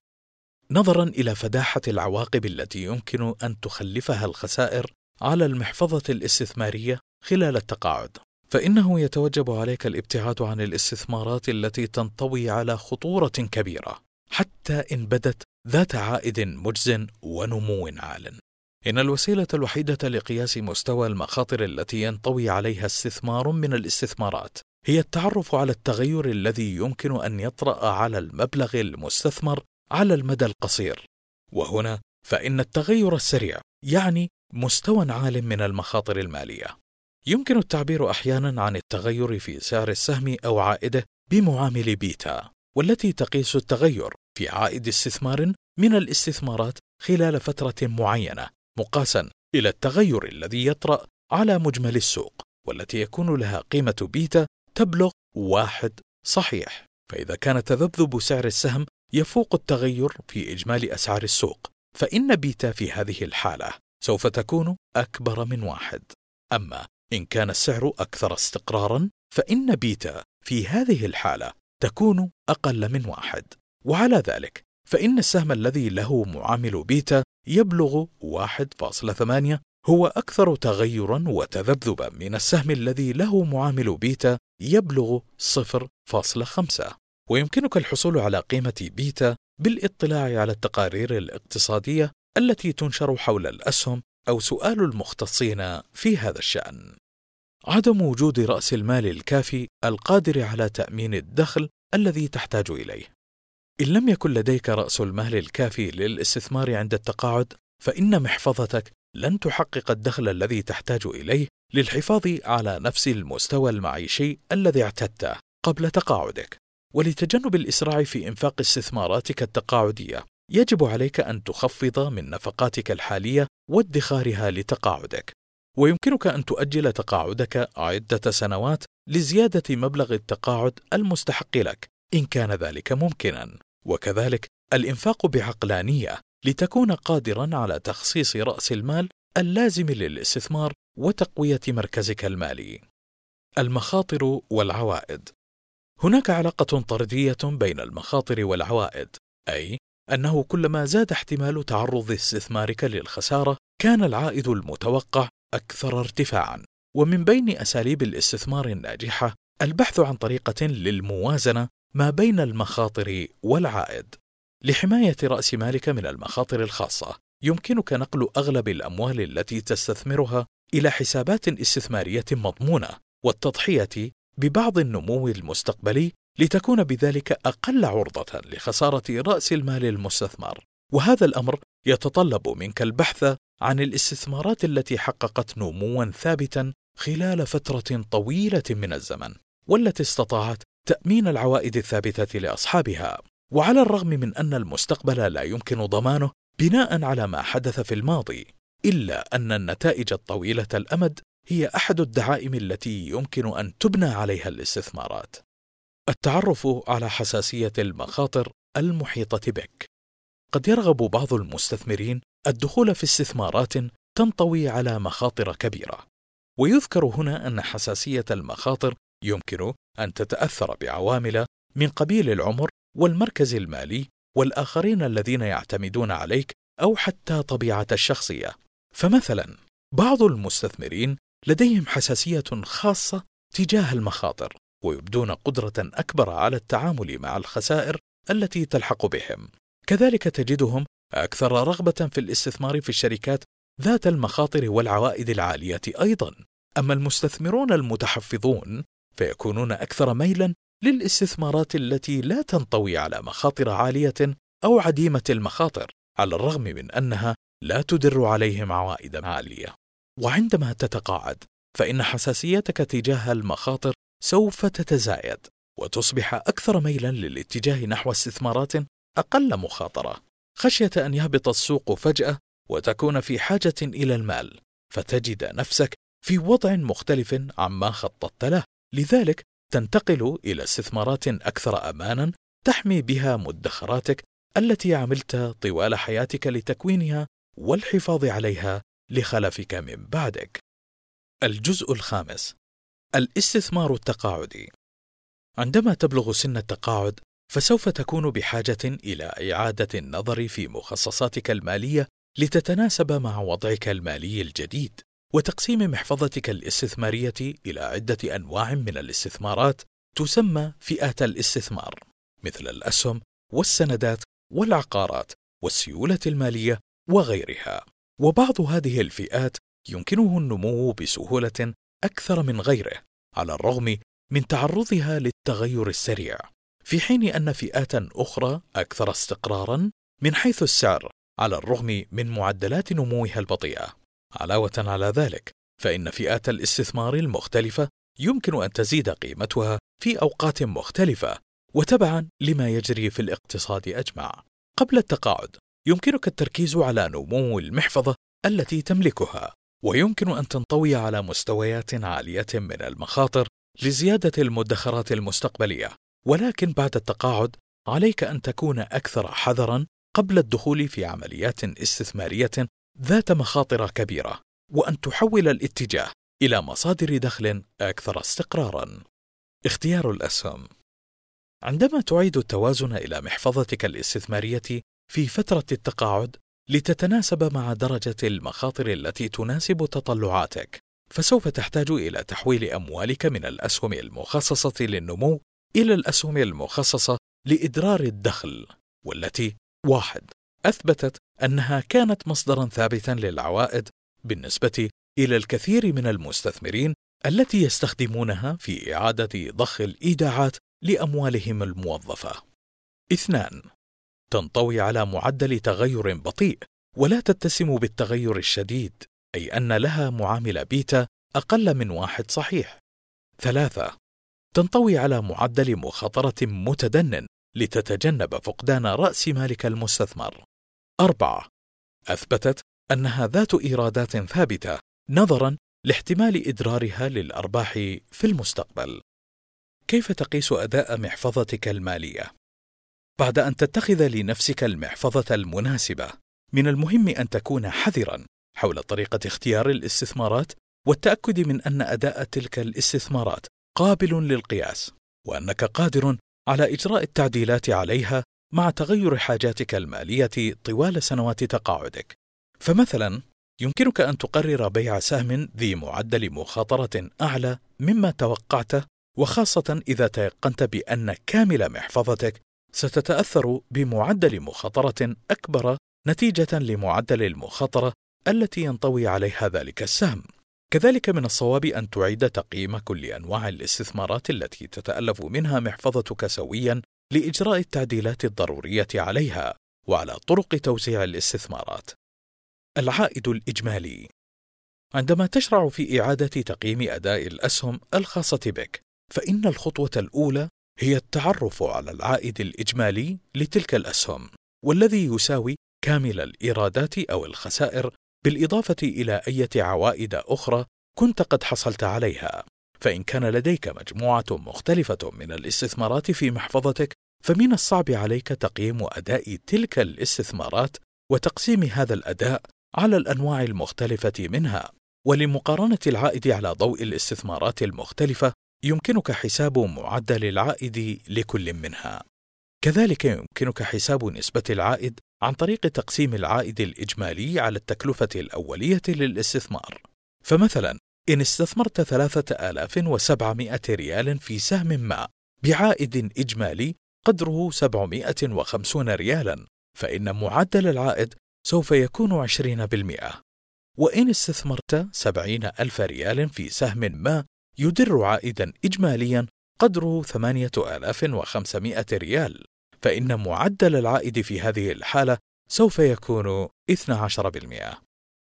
نظرا إلى فداحة العواقب التي يمكن أن تخلفها الخسائر على المحفظة الاستثمارية خلال التقاعد فإنه يتوجب عليك الابتعاد عن الاستثمارات التي تنطوي على خطورة كبيرة حتى إن بدت ذات عائد مجز ونمو عال. إن الوسيلة الوحيدة لقياس مستوى المخاطر التي ينطوي عليها استثمار من الاستثمارات هي التعرف على التغير الذي يمكن أن يطرأ على المبلغ المستثمر على المدى القصير. وهنا فإن التغير السريع يعني مستوى عال من المخاطر المالية. يمكن التعبير أحيانا عن التغير في سعر السهم أو عائده بمعامل بيتا، والتي تقيس التغير في عائد استثمار من الاستثمارات خلال فترة معينة مقاسا إلى التغير الذي يطرأ على مجمل السوق والتي يكون لها قيمة بيتا تبلغ واحد صحيح. فإذا كان تذبذب سعر السهم يفوق التغير في إجمالي أسعار السوق فإن بيتا في هذه الحالة سوف تكون أكبر من واحد. أما إن كان السعر أكثر استقرارا فإن بيتا في هذه الحالة تكون أقل من واحد. وعلى ذلك فإن السهم الذي له معامل بيتا يبلغ 1.8 هو أكثر تغيرا وتذبذبا من السهم الذي له معامل بيتا يبلغ 0.5 ويمكنك الحصول على قيمة بيتا بالإطلاع على التقارير الاقتصادية التي تنشر حول الأسهم أو سؤال المختصين في هذا الشأن. عدم وجود رأس المال الكافي القادر على تأمين الدخل الذي تحتاج إليه. إن لم يكن لديك رأس المال الكافي للاستثمار عند التقاعد، فإن محفظتك لن تحقق الدخل الذي تحتاج إليه للحفاظ على نفس المستوى المعيشي الذي اعتدته قبل تقاعدك. ولتجنب الإسراع في إنفاق استثماراتك التقاعدية، يجب عليك أن تخفض من نفقاتك الحالية وادخارها لتقاعدك. ويمكنك أن تؤجل تقاعدك عدة سنوات لزيادة مبلغ التقاعد المستحق لك إن كان ذلك ممكنا. وكذلك الإنفاق بعقلانية لتكون قادرا على تخصيص رأس المال اللازم للاستثمار وتقوية مركزك المالي. المخاطر والعوائد هناك علاقة طردية بين المخاطر والعوائد، أي أنه كلما زاد احتمال تعرض استثمارك للخسارة، كان العائد المتوقع أكثر ارتفاعًا. ومن بين أساليب الاستثمار الناجحة البحث عن طريقة للموازنة ما بين المخاطر والعائد. لحماية رأس مالك من المخاطر الخاصة، يمكنك نقل أغلب الأموال التي تستثمرها إلى حسابات استثمارية مضمونة، والتضحية ببعض النمو المستقبلي لتكون بذلك أقل عرضة لخسارة رأس المال المستثمر، وهذا الأمر يتطلب منك البحث عن الاستثمارات التي حققت نموا ثابتا خلال فترة طويلة من الزمن، والتي استطاعت تأمين العوائد الثابتة لأصحابها. وعلى الرغم من أن المستقبل لا يمكن ضمانه بناء على ما حدث في الماضي، إلا أن النتائج الطويلة الأمد هي أحد الدعائم التي يمكن أن تبنى عليها الاستثمارات. التعرف على حساسية المخاطر المحيطة بك. قد يرغب بعض المستثمرين الدخول في استثمارات تنطوي على مخاطر كبيرة، ويذكر هنا أن حساسية المخاطر يمكن أن تتأثر بعوامل من قبيل العمر والمركز المالي والآخرين الذين يعتمدون عليك أو حتى طبيعة الشخصية. فمثلا بعض المستثمرين لديهم حساسية خاصة تجاه المخاطر ويبدون قدرة أكبر على التعامل مع الخسائر التي تلحق بهم. كذلك تجدهم أكثر رغبة في الاستثمار في الشركات ذات المخاطر والعوائد العالية أيضا. أما المستثمرون المتحفظون فيكونون أكثر ميلا للاستثمارات التي لا تنطوي على مخاطر عالية أو عديمة المخاطر، على الرغم من أنها لا تدر عليهم عوائد عالية. وعندما تتقاعد، فإن حساسيتك تجاه المخاطر سوف تتزايد، وتصبح أكثر ميلا للاتجاه نحو استثمارات أقل مخاطرة، خشية أن يهبط السوق فجأة وتكون في حاجة إلى المال، فتجد نفسك في وضع مختلف عما خططت له، لذلك تنتقل إلى استثمارات أكثر أمانا تحمي بها مدخراتك التي عملت طوال حياتك لتكوينها والحفاظ عليها لخلفك من بعدك. الجزء الخامس الاستثمار التقاعدي عندما تبلغ سن التقاعد فسوف تكون بحاجة إلى إعادة النظر في مخصصاتك المالية لتتناسب مع وضعك المالي الجديد. وتقسيم محفظتك الاستثمارية إلى عدة أنواع من الاستثمارات تسمى فئات الاستثمار مثل الأسهم والسندات والعقارات والسيولة المالية وغيرها وبعض هذه الفئات يمكنه النمو بسهولة أكثر من غيره على الرغم من تعرضها للتغير السريع. في حين أن فئات أخرى أكثر استقرارا من حيث السعر على الرغم من معدلات نموها البطيئة. علاوة على ذلك فإن فئات الاستثمار المختلفة يمكن أن تزيد قيمتها في أوقات مختلفة وتبعا لما يجري في الاقتصاد أجمع. قبل التقاعد يمكنك التركيز على نمو المحفظة التي تملكها. ويمكن أن تنطوي على مستويات عالية من المخاطر لزيادة المدخرات المستقبلية ولكن بعد التقاعد عليك أن تكون أكثر حذرا قبل الدخول في عمليات استثمارية ذات مخاطر كبيرة وأن تحول الاتجاه إلى مصادر دخل أكثر استقرارا. اختيار الأسهم عندما تعيد التوازن إلى محفظتك الاستثمارية في فترة التقاعد لتتناسب مع درجة المخاطر التي تناسب تطلعاتك، فسوف تحتاج إلى تحويل أموالك من الأسهم المخصصة للنمو إلى الأسهم المخصصة لإدرار الدخل، والتي واحد أثبتت أنها كانت مصدرا ثابتا للعوائد بالنسبة إلى الكثير من المستثمرين التي يستخدمونها في إعادة ضخ الإيداعات لأموالهم الموظفة. اثنان تنطوي على معدل تغير بطيء ولا تتسم بالتغير الشديد أي أن لها معامل بيتا أقل من واحد صحيح. ثلاثة تنطوي على معدل مخاطرة متدن لتتجنب فقدان رأس مالك المستثمر. أربعة أثبتت أنها ذات إيرادات ثابتة نظرا لاحتمال إدرارها للأرباح في المستقبل. كيف تقيس أداء محفظتك المالية؟ بعد أن تتخذ لنفسك المحفظة المناسبة، من المهم أن تكون حذرا حول طريقة اختيار الاستثمارات والتأكد من أن أداء تلك الاستثمارات قابل للقياس، وأنك قادر على إجراء التعديلات عليها مع تغير حاجاتك المالية طوال سنوات تقاعدك. فمثلا يمكنك أن تقرر بيع سهم ذي معدل مخاطرة أعلى مما توقعته وخاصة إذا تيقنت بأن كامل محفظتك ستتأثر بمعدل مخاطرة أكبر نتيجة لمعدل المخاطرة التي ينطوي عليها ذلك السهم. كذلك من الصواب أن تعيد تقييم كل أنواع الاستثمارات التي تتألف منها محفظتك سويا لإجراء التعديلات الضرورية عليها وعلى طرق توزيع الاستثمارات. العائد الإجمالي عندما تشرع في إعادة تقييم أداء الأسهم الخاصة بك، فإن الخطوة الأولى هي التعرف على العائد الإجمالي لتلك الأسهم، والذي يساوي كامل الإيرادات أو الخسائر بالإضافة إلى أي عوائد أخرى كنت قد حصلت عليها. فإن كان لديك مجموعة مختلفة من الاستثمارات في محفظتك فمن الصعب عليك تقييم أداء تلك الاستثمارات وتقسيم هذا الأداء على الأنواع المختلفة منها ولمقارنة العائد على ضوء الاستثمارات المختلفة يمكنك حساب معدل العائد لكل منها. كذلك يمكنك حساب نسبة العائد عن طريق تقسيم العائد الإجمالي على التكلفة الأولية للاستثمار. فمثلا إن استثمرت ثلاثة آلاف وسبعمائة ريال في سهم ما بعائد إجمالي قدره سبعمائة وخمسون ريالا فإن معدل العائد سوف يكون عشرين بالمئة. وإن استثمرت سبعين ألف ريال في سهم ما يدر عائدا إجماليا قدره ثمانية آلاف وخمسمائة ريال. فإن معدل العائد في هذه الحالة سوف يكون 12%.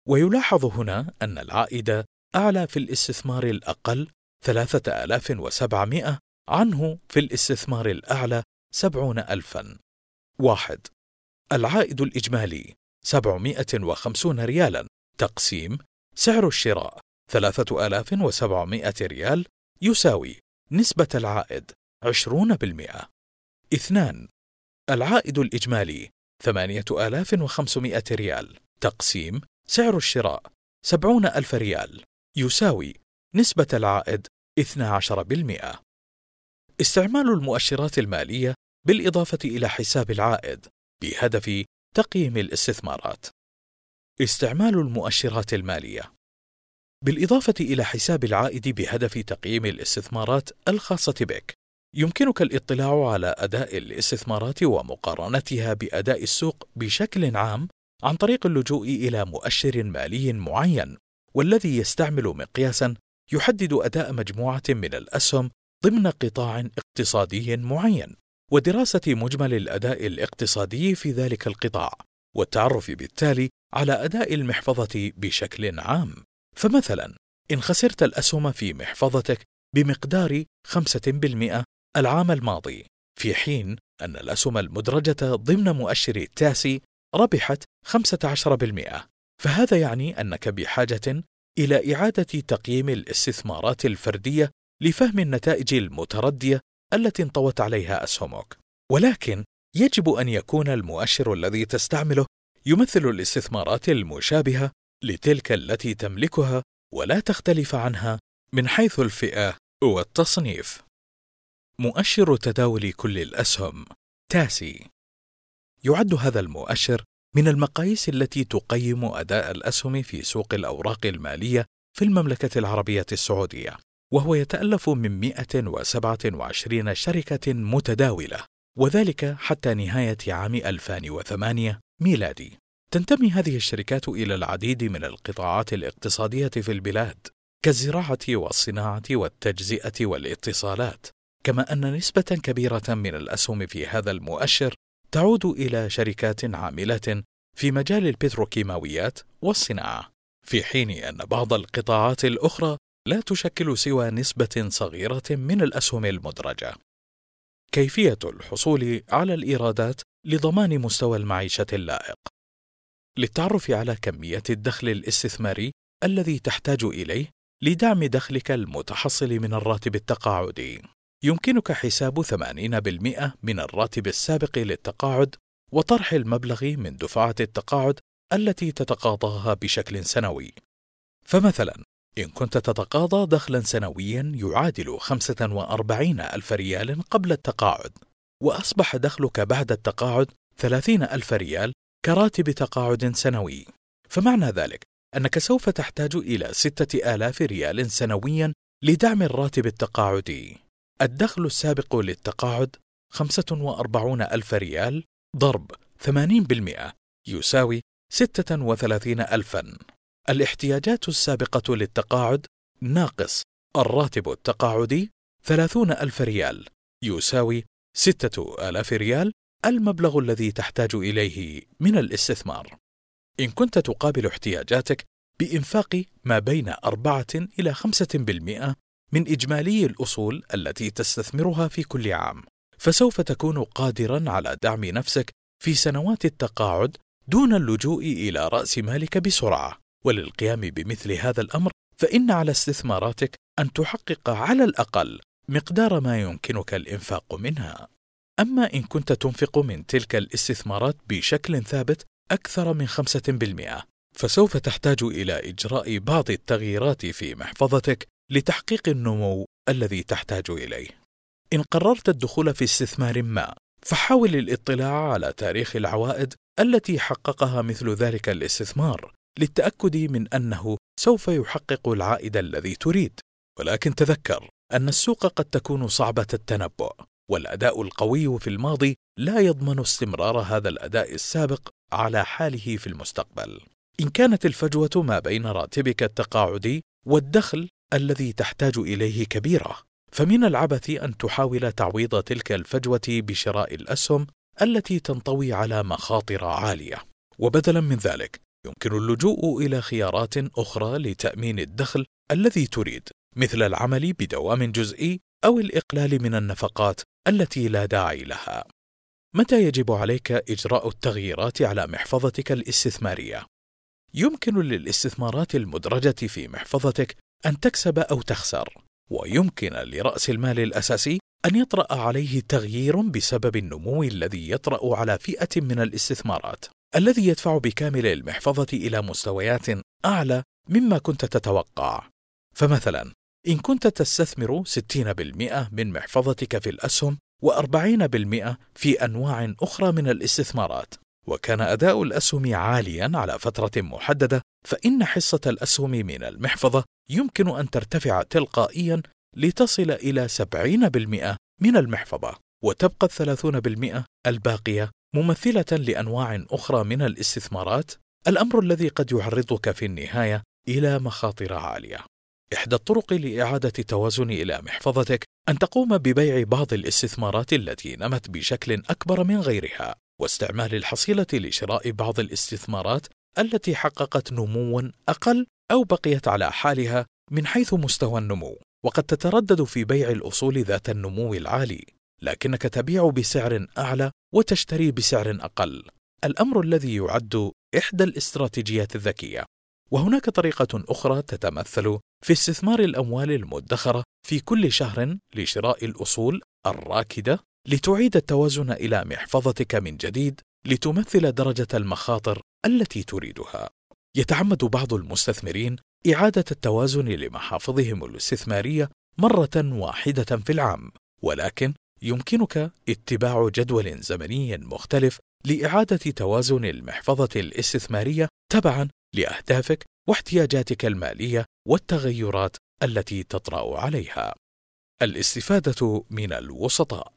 ويلاحظ هنا أن العائد أعلى في الاستثمار الأقل 3700 عنه في الاستثمار الأعلى 70000 واحد. العائد الإجمالي 750 ريالا. تقسيم سعر الشراء 3700 ريال يساوي نسبة العائد 20% اثنان العائد الإجمالي 8500 ريال. تقسيم سعر الشراء 70 ألف ريال يساوي نسبة العائد 12% استعمال المؤشرات المالية بالإضافة إلى حساب العائد بهدف تقييم الاستثمارات. استعمال المؤشرات المالية. بالإضافة إلى حساب العائد بهدف تقييم الاستثمارات الخاصة بك. يمكنك الاطلاع على أداء الاستثمارات ومقارنتها بأداء السوق بشكل عام عن طريق اللجوء إلى مؤشر مالي معين والذي يستعمل مقياسا يحدد أداء مجموعة من الأسهم ضمن قطاع اقتصادي معين ودراسة مجمل الأداء الاقتصادي في ذلك القطاع والتعرف بالتالي على أداء المحفظة بشكل عام. فمثلا إن خسرت الأسهم في محفظتك بمقدار 5% العام الماضي في حين أن الأسهم المدرجة ضمن مؤشر التاسي ربحت 15% فهذا يعني أنك بحاجة إلى إعادة تقييم الاستثمارات الفردية لفهم النتائج المتردية التي انطوت عليها أسهمك. ولكن يجب أن يكون المؤشر الذي تستعمله يمثل الاستثمارات المشابهة لتلك التي تملكها ولا تختلف عنها من حيث الفئة والتصنيف. مؤشر تداول كل الأسهم. تاسي. يعد هذا المؤشر من المقاييس التي تقيم أداء الأسهم في سوق الأوراق المالية في المملكة العربية السعودية وهو يتألف من 127 شركة متداولة وذلك حتى نهاية عام 2008 ميلادي. تنتمي هذه الشركات إلى العديد من القطاعات الاقتصادية في البلاد كالزراعة والصناعة والتجزئة والاتصالات كما أن نسبة كبيرة من الأسهم في هذا المؤشر تعود إلى شركات عاملة في مجال البتروكيماويات والصناعة، في حين أن بعض القطاعات الأخرى لا تشكل سوى نسبة صغيرة من الأسهم المدرجة. كيفية الحصول على الإيرادات لضمان مستوى المعيشة اللائق. للتعرف على كمية الدخل الاستثماري الذي تحتاج إليه لدعم دخلك المتحصل من الراتب التقاعدي. يمكنك حساب 80% من الراتب السابق للتقاعد وطرح المبلغ من دفعة التقاعد التي تتقاضاها بشكل سنوي. فمثلا إن كنت تتقاضى دخلا سنويا يعادل 45 ألف ريال قبل التقاعد وأصبح دخلك بعد التقاعد 30 ألف ريال كراتب تقاعد سنوي. فمعنى ذلك أنك سوف تحتاج إلى 6000 ريال سنويا لدعم الراتب التقاعدي. الدخل السابق للتقاعد 45 ألف ريال ضرب 80% يساوي 36 ألفا. الاحتياجات السابقة للتقاعد ناقص الراتب التقاعدي 30 ألف ريال يساوي 6000 ريال المبلغ الذي تحتاج إليه من الاستثمار إن كنت تقابل احتياجاتك بإنفاق ما بين 4 إلى 5% من إجمالي الأصول التي تستثمرها في كل عام، فسوف تكون قادرا على دعم نفسك في سنوات التقاعد دون اللجوء إلى رأس مالك بسرعة، وللقيام بمثل هذا الأمر فإن على استثماراتك أن تحقق على الأقل مقدار ما يمكنك الإنفاق منها. أما إن كنت تنفق من تلك الاستثمارات بشكل ثابت أكثر من 5%، فسوف تحتاج إلى إجراء بعض التغييرات في محفظتك لتحقيق النمو الذي تحتاج إليه. إن قررت الدخول في استثمار ما، فحاول الاطلاع على تاريخ العوائد التي حققها مثل ذلك الاستثمار للتأكد من أنه سوف يحقق العائد الذي تريد. ولكن تذكر أن السوق قد تكون صعبة التنبؤ، والأداء القوي في الماضي لا يضمن استمرار هذا الأداء السابق على حاله في المستقبل. إن كانت الفجوة ما بين راتبك التقاعدي والدخل الذي تحتاج إليه كبيرة، فمن العبث أن تحاول تعويض تلك الفجوة بشراء الأسهم التي تنطوي على مخاطر عالية. وبدلا من ذلك، يمكن اللجوء إلى خيارات أخرى لتأمين الدخل الذي تريد، مثل العمل بدوام جزئي أو الإقلال من النفقات التي لا داعي لها. متى يجب عليك إجراء التغييرات على محفظتك الاستثمارية؟ يمكن للاستثمارات المدرجة في محفظتك أن تكسب أو تخسر، ويمكن لرأس المال الأساسي أن يطرأ عليه تغيير بسبب النمو الذي يطرأ على فئة من الاستثمارات، الذي يدفع بكامل المحفظة إلى مستويات أعلى مما كنت تتوقع. فمثلا، إن كنت تستثمر 60% من محفظتك في الأسهم و40% في أنواع أخرى من الاستثمارات، وكان أداء الأسهم عاليا على فترة محددة، فإن حصة الأسهم من المحفظة يمكن أن ترتفع تلقائيا لتصل إلى 70% من المحفظة، وتبقى الثلاثون بالمئة الباقية ممثلة لأنواع أخرى من الاستثمارات، الأمر الذي قد يعرضك في النهاية إلى مخاطر عالية. إحدى الطرق لإعادة التوازن إلى محفظتك أن تقوم ببيع بعض الاستثمارات التي نمت بشكل أكبر من غيرها، واستعمال الحصيلة لشراء بعض الاستثمارات التي حققت نموا أقل أو بقيت على حالها من حيث مستوى النمو، وقد تتردد في بيع الأصول ذات النمو العالي، لكنك تبيع بسعر أعلى وتشتري بسعر أقل، الأمر الذي يعد إحدى الاستراتيجيات الذكية. وهناك طريقة أخرى تتمثل في استثمار الأموال المدخرة في كل شهر لشراء الأصول الراكدة لتعيد التوازن إلى محفظتك من جديد لتمثل درجة المخاطر التي تريدها. يتعمد بعض المستثمرين إعادة التوازن لمحافظهم الاستثمارية مرة واحدة في العام، ولكن يمكنك اتباع جدول زمني مختلف لإعادة توازن المحفظة الاستثمارية تبعا لأهدافك واحتياجاتك المالية والتغيرات التي تطرأ عليها. الاستفادة من الوسطاء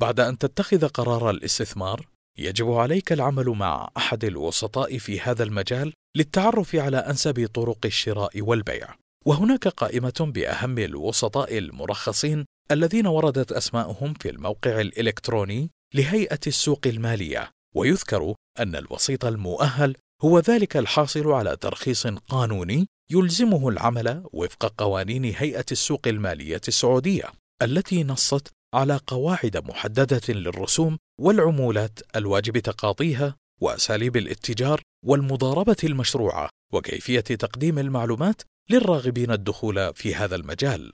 بعد أن تتخذ قرار الاستثمار، يجب عليك العمل مع أحد الوسطاء في هذا المجال للتعرف على أنسب طرق الشراء والبيع. وهناك قائمة بأهم الوسطاء المرخصين الذين وردت أسماؤهم في الموقع الإلكتروني لهيئة السوق المالية، ويذكر أن الوسيط المؤهل هو ذلك الحاصل على ترخيص قانوني يلزمه العمل وفق قوانين هيئة السوق المالية السعودية، التي نصت على قواعد محددة للرسوم والعمولات الواجب تقاضيها وأساليب الاتجار والمضاربة المشروعة وكيفية تقديم المعلومات للراغبين الدخول في هذا المجال.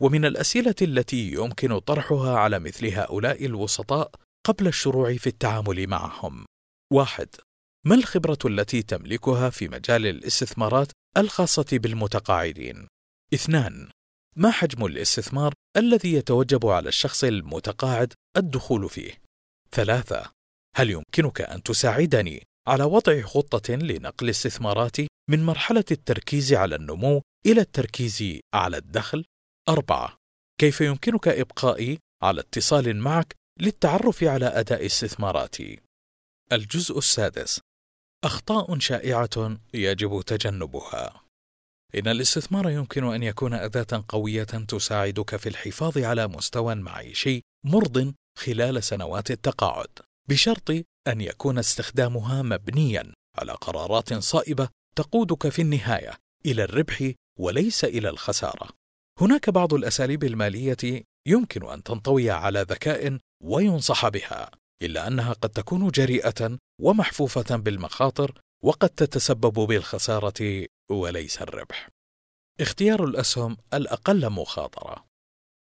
ومن الأسئلة التي يمكن طرحها على مثل هؤلاء الوسطاء قبل الشروع في التعامل معهم: واحد: ما الخبرة التي تملكها في مجال الاستثمارات الخاصة بالمتقاعدين؟ اثنان: ما حجم الاستثمار الذي يتوجب على الشخص المتقاعد الدخول فيه؟ ثلاثة: هل يمكنك أن تساعدني على وضع خطة لنقل استثماراتي من مرحلة التركيز على النمو إلى التركيز على الدخل؟ أربعة: كيف يمكنك إبقائي على اتصال معك للتعرف على أداء استثماراتي؟ الجزء السادس: أخطاء شائعة يجب تجنبها. إن الاستثمار يمكن أن يكون أداة قوية تساعدك في الحفاظ على مستوى معيشي مرض خلال سنوات التقاعد، بشرط أن يكون استخدامها مبنيا على قرارات صائبة تقودك في النهاية إلى الربح وليس إلى الخسارة. هناك بعض الأساليب المالية يمكن أن تنطوي على ذكاء وينصح بها، إلا أنها قد تكون جريئة ومحفوفة بالمخاطر وقد تتسبب بالخسارة وليس الربح. اختيار الأسهم الأقل مخاطرة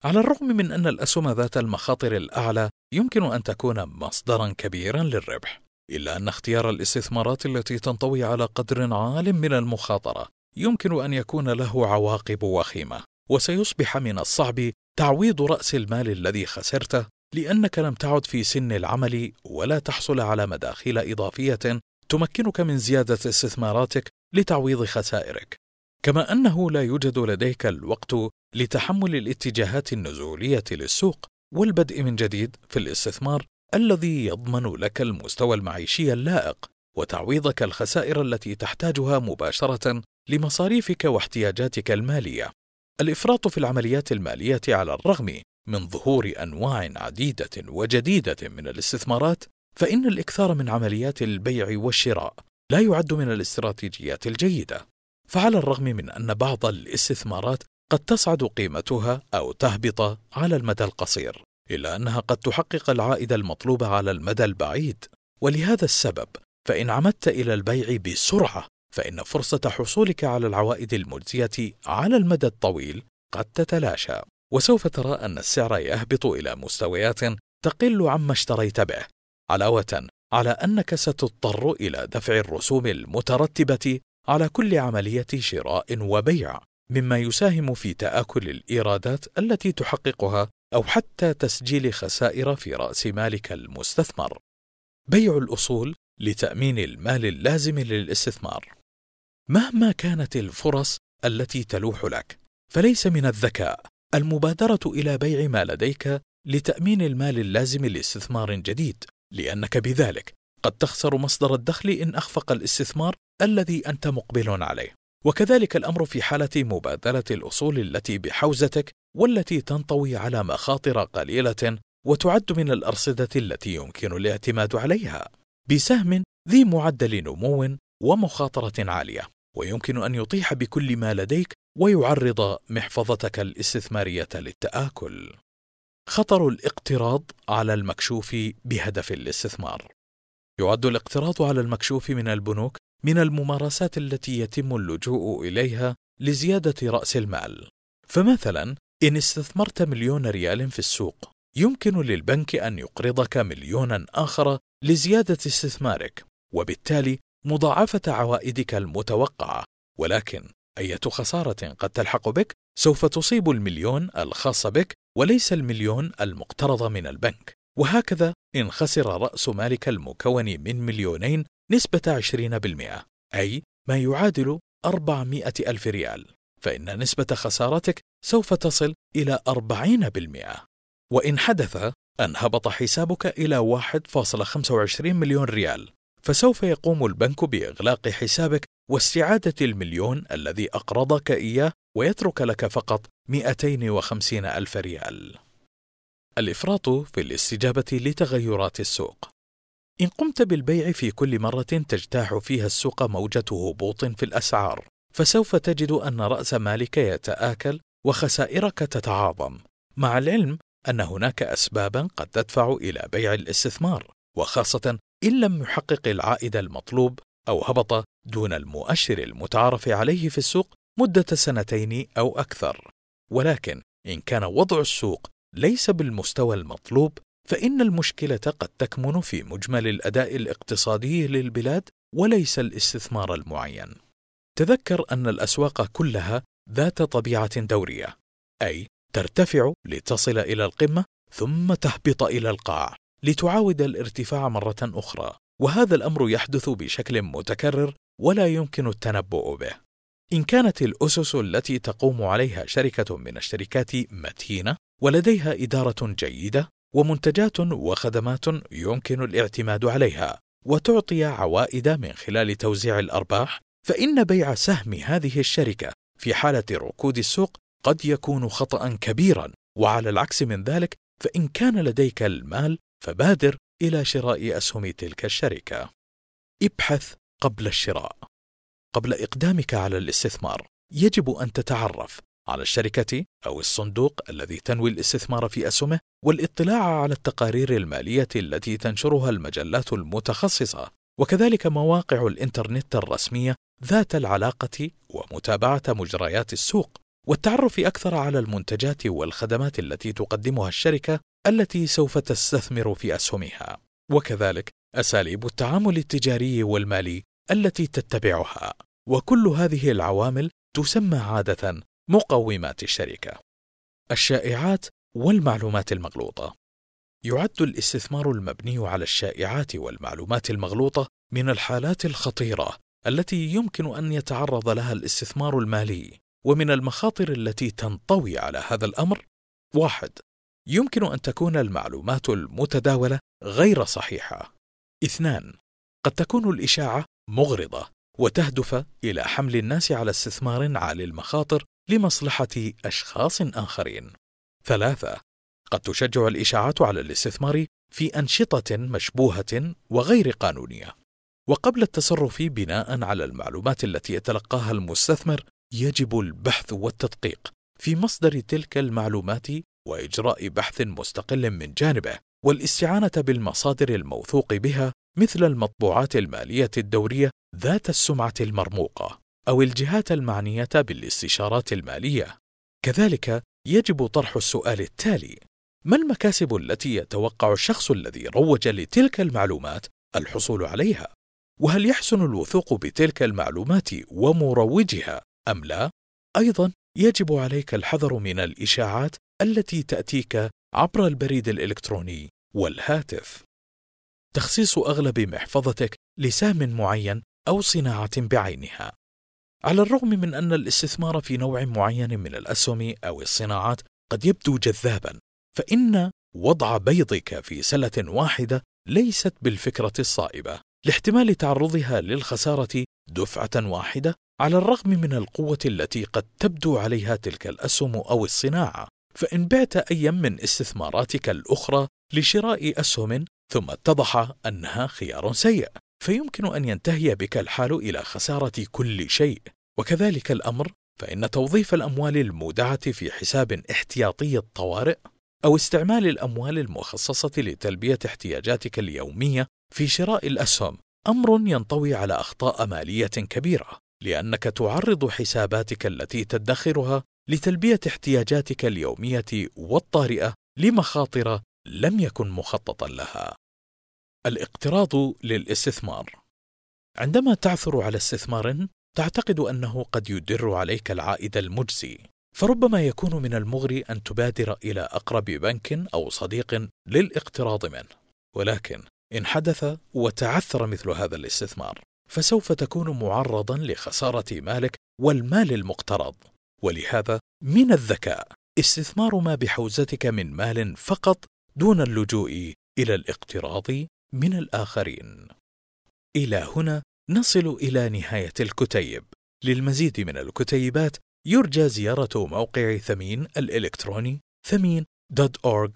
على الرغم من أن الأسهم ذات المخاطر الأعلى يمكن أن تكون مصدرا كبيرا للربح إلا أن اختيار الاستثمارات التي تنطوي على قدر عال من المخاطرة يمكن أن يكون له عواقب وخيمة وسيصبح من الصعب تعويض رأس المال الذي خسرته لأنك لم تعد في سن العمل ولا تحصل على مداخيل إضافية تمكنك من زيادة استثماراتك لتعويض خسائرك كما أنه لا يوجد لديك الوقت لتحمل الاتجاهات النزولية للسوق والبدء من جديد في الاستثمار الذي يضمن لك المستوى المعيشي اللائق وتعويضك الخسائر التي تحتاجها مباشرة لمصاريفك واحتياجاتك المالية. الإفراط في العمليات المالية على الرغم من ظهور أنواع عديدة وجديدة من الاستثمارات، فإن الإكثار من عمليات البيع والشراء لا يعد من الاستراتيجيات الجيدة. فعلى الرغم من أن بعض الاستثمارات قد تصعد قيمتها أو تهبط على المدى القصير، إلا أنها قد تحقق العائد المطلوب على المدى البعيد، ولهذا السبب فإن عمدت إلى البيع بسرعة فإن فرصة حصولك على العوائد المجزية على المدى الطويل قد تتلاشى، وسوف ترى أن السعر يهبط إلى مستويات تقل عما اشتريت به، علاوة على أنك ستضطر إلى دفع الرسوم المترتبة على كل عملية شراء وبيع، مما يساهم في تآكل الإيرادات التي تحققها أو حتى تسجيل خسائر في رأس مالك المستثمر. بيع الأصول لتأمين المال اللازم للاستثمار. مهما كانت الفرص التي تلوح لك، فليس من الذكاء المبادرة إلى بيع ما لديك لتأمين المال اللازم لاستثمار جديد، لأنك بذلك قد تخسر مصدر الدخل إن أخفق الاستثمار الذي أنت مقبل عليه. وكذلك الأمر في حالة مبادلة الأصول التي بحوزتك والتي تنطوي على مخاطر قليلة وتعد من الأرصدة التي يمكن الاعتماد عليها بسهم ذي معدل نمو ومخاطرة عالية ويمكن أن يطيح بكل ما لديك ويعرض محفظتك الاستثمارية للتآكل. خطر الاقتراض على المكشوف بهدف الاستثمار. يعد الاقتراض على المكشوف من البنوك من الممارسات التي يتم اللجوء إليها لزيادة رأس المال فمثلا إن استثمرت مليون ريال في السوق يمكن للبنك أن يقرضك مليونا آخر لزيادة استثمارك وبالتالي مضاعفة عوائدك المتوقعة ولكن أية خسارة قد تلحق بك سوف تصيب المليون الخاص بك وليس المليون المقترض من البنك. وهكذا إن خسر رأس مالك المكون من مليونين نسبة 20% أي ما يعادل 400 ألف ريال. فإن نسبة خسارتك سوف تصل إلى 40% وإن حدث أن هبط حسابك إلى 1.25 مليون ريال. فسوف يقوم البنك بإغلاق حسابك واستعادة المليون الذي أقرضك إياه ويترك لك فقط 250 ألف ريال. الإفراط في الاستجابة لتغيرات السوق. إن قمت بالبيع في كل مرة تجتاح فيها السوق موجة هبوط في الأسعار، فسوف تجد أن رأس مالك يتآكل وخسائرك تتعاظم، مع العلم أن هناك أسبابا قد تدفع إلى بيع الاستثمار، وخاصة إن لم يحقق العائد المطلوب أو هبط دون المؤشر المتعارف عليه في السوق مدة سنتين أو أكثر. ولكن إن كان وضع السوق ليس بالمستوى المطلوب فإن المشكلة قد تكمن في مجمل الأداء الاقتصادي للبلاد وليس الاستثمار المعين. تذكر أن الأسواق كلها ذات طبيعة دورية، أي ترتفع لتصل إلى القمة ثم تهبط إلى القاع لتعاود الارتفاع مرة أخرى، وهذا الأمر يحدث بشكل متكرر ولا يمكن التنبؤ به. إن كانت الأسس التي تقوم عليها شركة من الشركات متينة ولديها إدارة جيدة ومنتجات وخدمات يمكن الاعتماد عليها وتعطي عوائد من خلال توزيع الأرباح فإن بيع سهم هذه الشركة في حالة ركود السوق قد يكون خطأ كبيرا وعلى العكس من ذلك فإن كان لديك المال فبادر إلى شراء أسهم تلك الشركة. ابحث قبل الشراء. قبل إقدامك على الاستثمار يجب أن تتعرف على الشركة أو الصندوق الذي تنوي الاستثمار في أسهمه والاطلاع على التقارير المالية التي تنشرها المجلات المتخصصة وكذلك مواقع الإنترنت الرسمية ذات العلاقة ومتابعة مجريات السوق والتعرف أكثر على المنتجات والخدمات التي تقدمها الشركة التي سوف تستثمر في أسهمها وكذلك أساليب التعامل التجاري والمالي التي تتبعها. وكل هذه العوامل تسمى عادة مقومات الشركة. الشائعات والمعلومات المغلوطة. يعد الاستثمار المبني على الشائعات والمعلومات المغلوطة من الحالات الخطيرة التي يمكن أن يتعرض لها الاستثمار المالي ومن المخاطر التي تنطوي على هذا الأمر واحد يمكن أن تكون المعلومات المتداولة غير صحيحة. اثنان قد تكون الإشاعة مغرضة وتهدف إلى حمل الناس على استثمار عالي المخاطر لمصلحة أشخاص آخرين. ثلاثة قد تشجع الإشاعات على الاستثمار في أنشطة مشبوهة وغير قانونية. وقبل التصرف بناء على المعلومات التي يتلقاها المستثمر يجب البحث والتدقيق في مصدر تلك المعلومات وإجراء بحث مستقل من جانبه والاستعانة بالمصادر الموثوق بها مثل المطبوعات المالية الدورية ذات السمعة المرموقة أو الجهات المعنية بالاستشارات المالية. كذلك يجب طرح السؤال التالي ما المكاسب التي يتوقع الشخص الذي روج لتلك المعلومات الحصول عليها؟ وهل يحسن الوثوق بتلك المعلومات ومروجها أم لا؟ أيضا يجب عليك الحذر من الإشاعات التي تأتيك عبر البريد الإلكتروني والهاتف. تخصيص أغلب محفظتك لسهم معين أو صناعة بعينها. على الرغم من أن الاستثمار في نوع معين من الأسهم أو الصناعات قد يبدو جذابا فإن وضع بيضك في سلة واحدة ليست بالفكرة الصائبة. لاحتمال تعرضها للخسارة دفعة واحدة على الرغم من القوة التي قد تبدو عليها تلك الأسهم أو الصناعة. فإن بعت ايا من استثماراتك الأخرى لشراء أسهم ثم اتضح أنها خيار سيء فيمكن أن ينتهي بك الحال إلى خسارة كل شيء. وكذلك الأمر فإن توظيف الأموال المودعة في حساب احتياطي الطوارئ أو استعمال الأموال المخصصة لتلبية احتياجاتك اليومية في شراء الأسهم أمر ينطوي على أخطاء مالية كبيرة لأنك تعرض حساباتك التي تدخرها لتلبية احتياجاتك اليومية والطارئة لمخاطر لم يكن مخططا لها. الاقتراض للاستثمار. عندما تعثر على استثمار تعتقد أنه قد يدر عليك العائد المجزي فربما يكون من المغري أن تبادر إلى أقرب بنك أو صديق للاقتراض منه. ولكن إن حدث وتعثر مثل هذا الاستثمار فسوف تكون معرضا لخسارة مالك والمال المقترض. ولهذا من الذكاء استثمار ما بحوزتك من مال فقط دون اللجوء إلى الاقتراض من الآخرين. إلى هنا نصل إلى نهاية الكتيب. للمزيد من الكتيبات يرجى زيارة موقع ثمين الإلكتروني ثمين.org.sa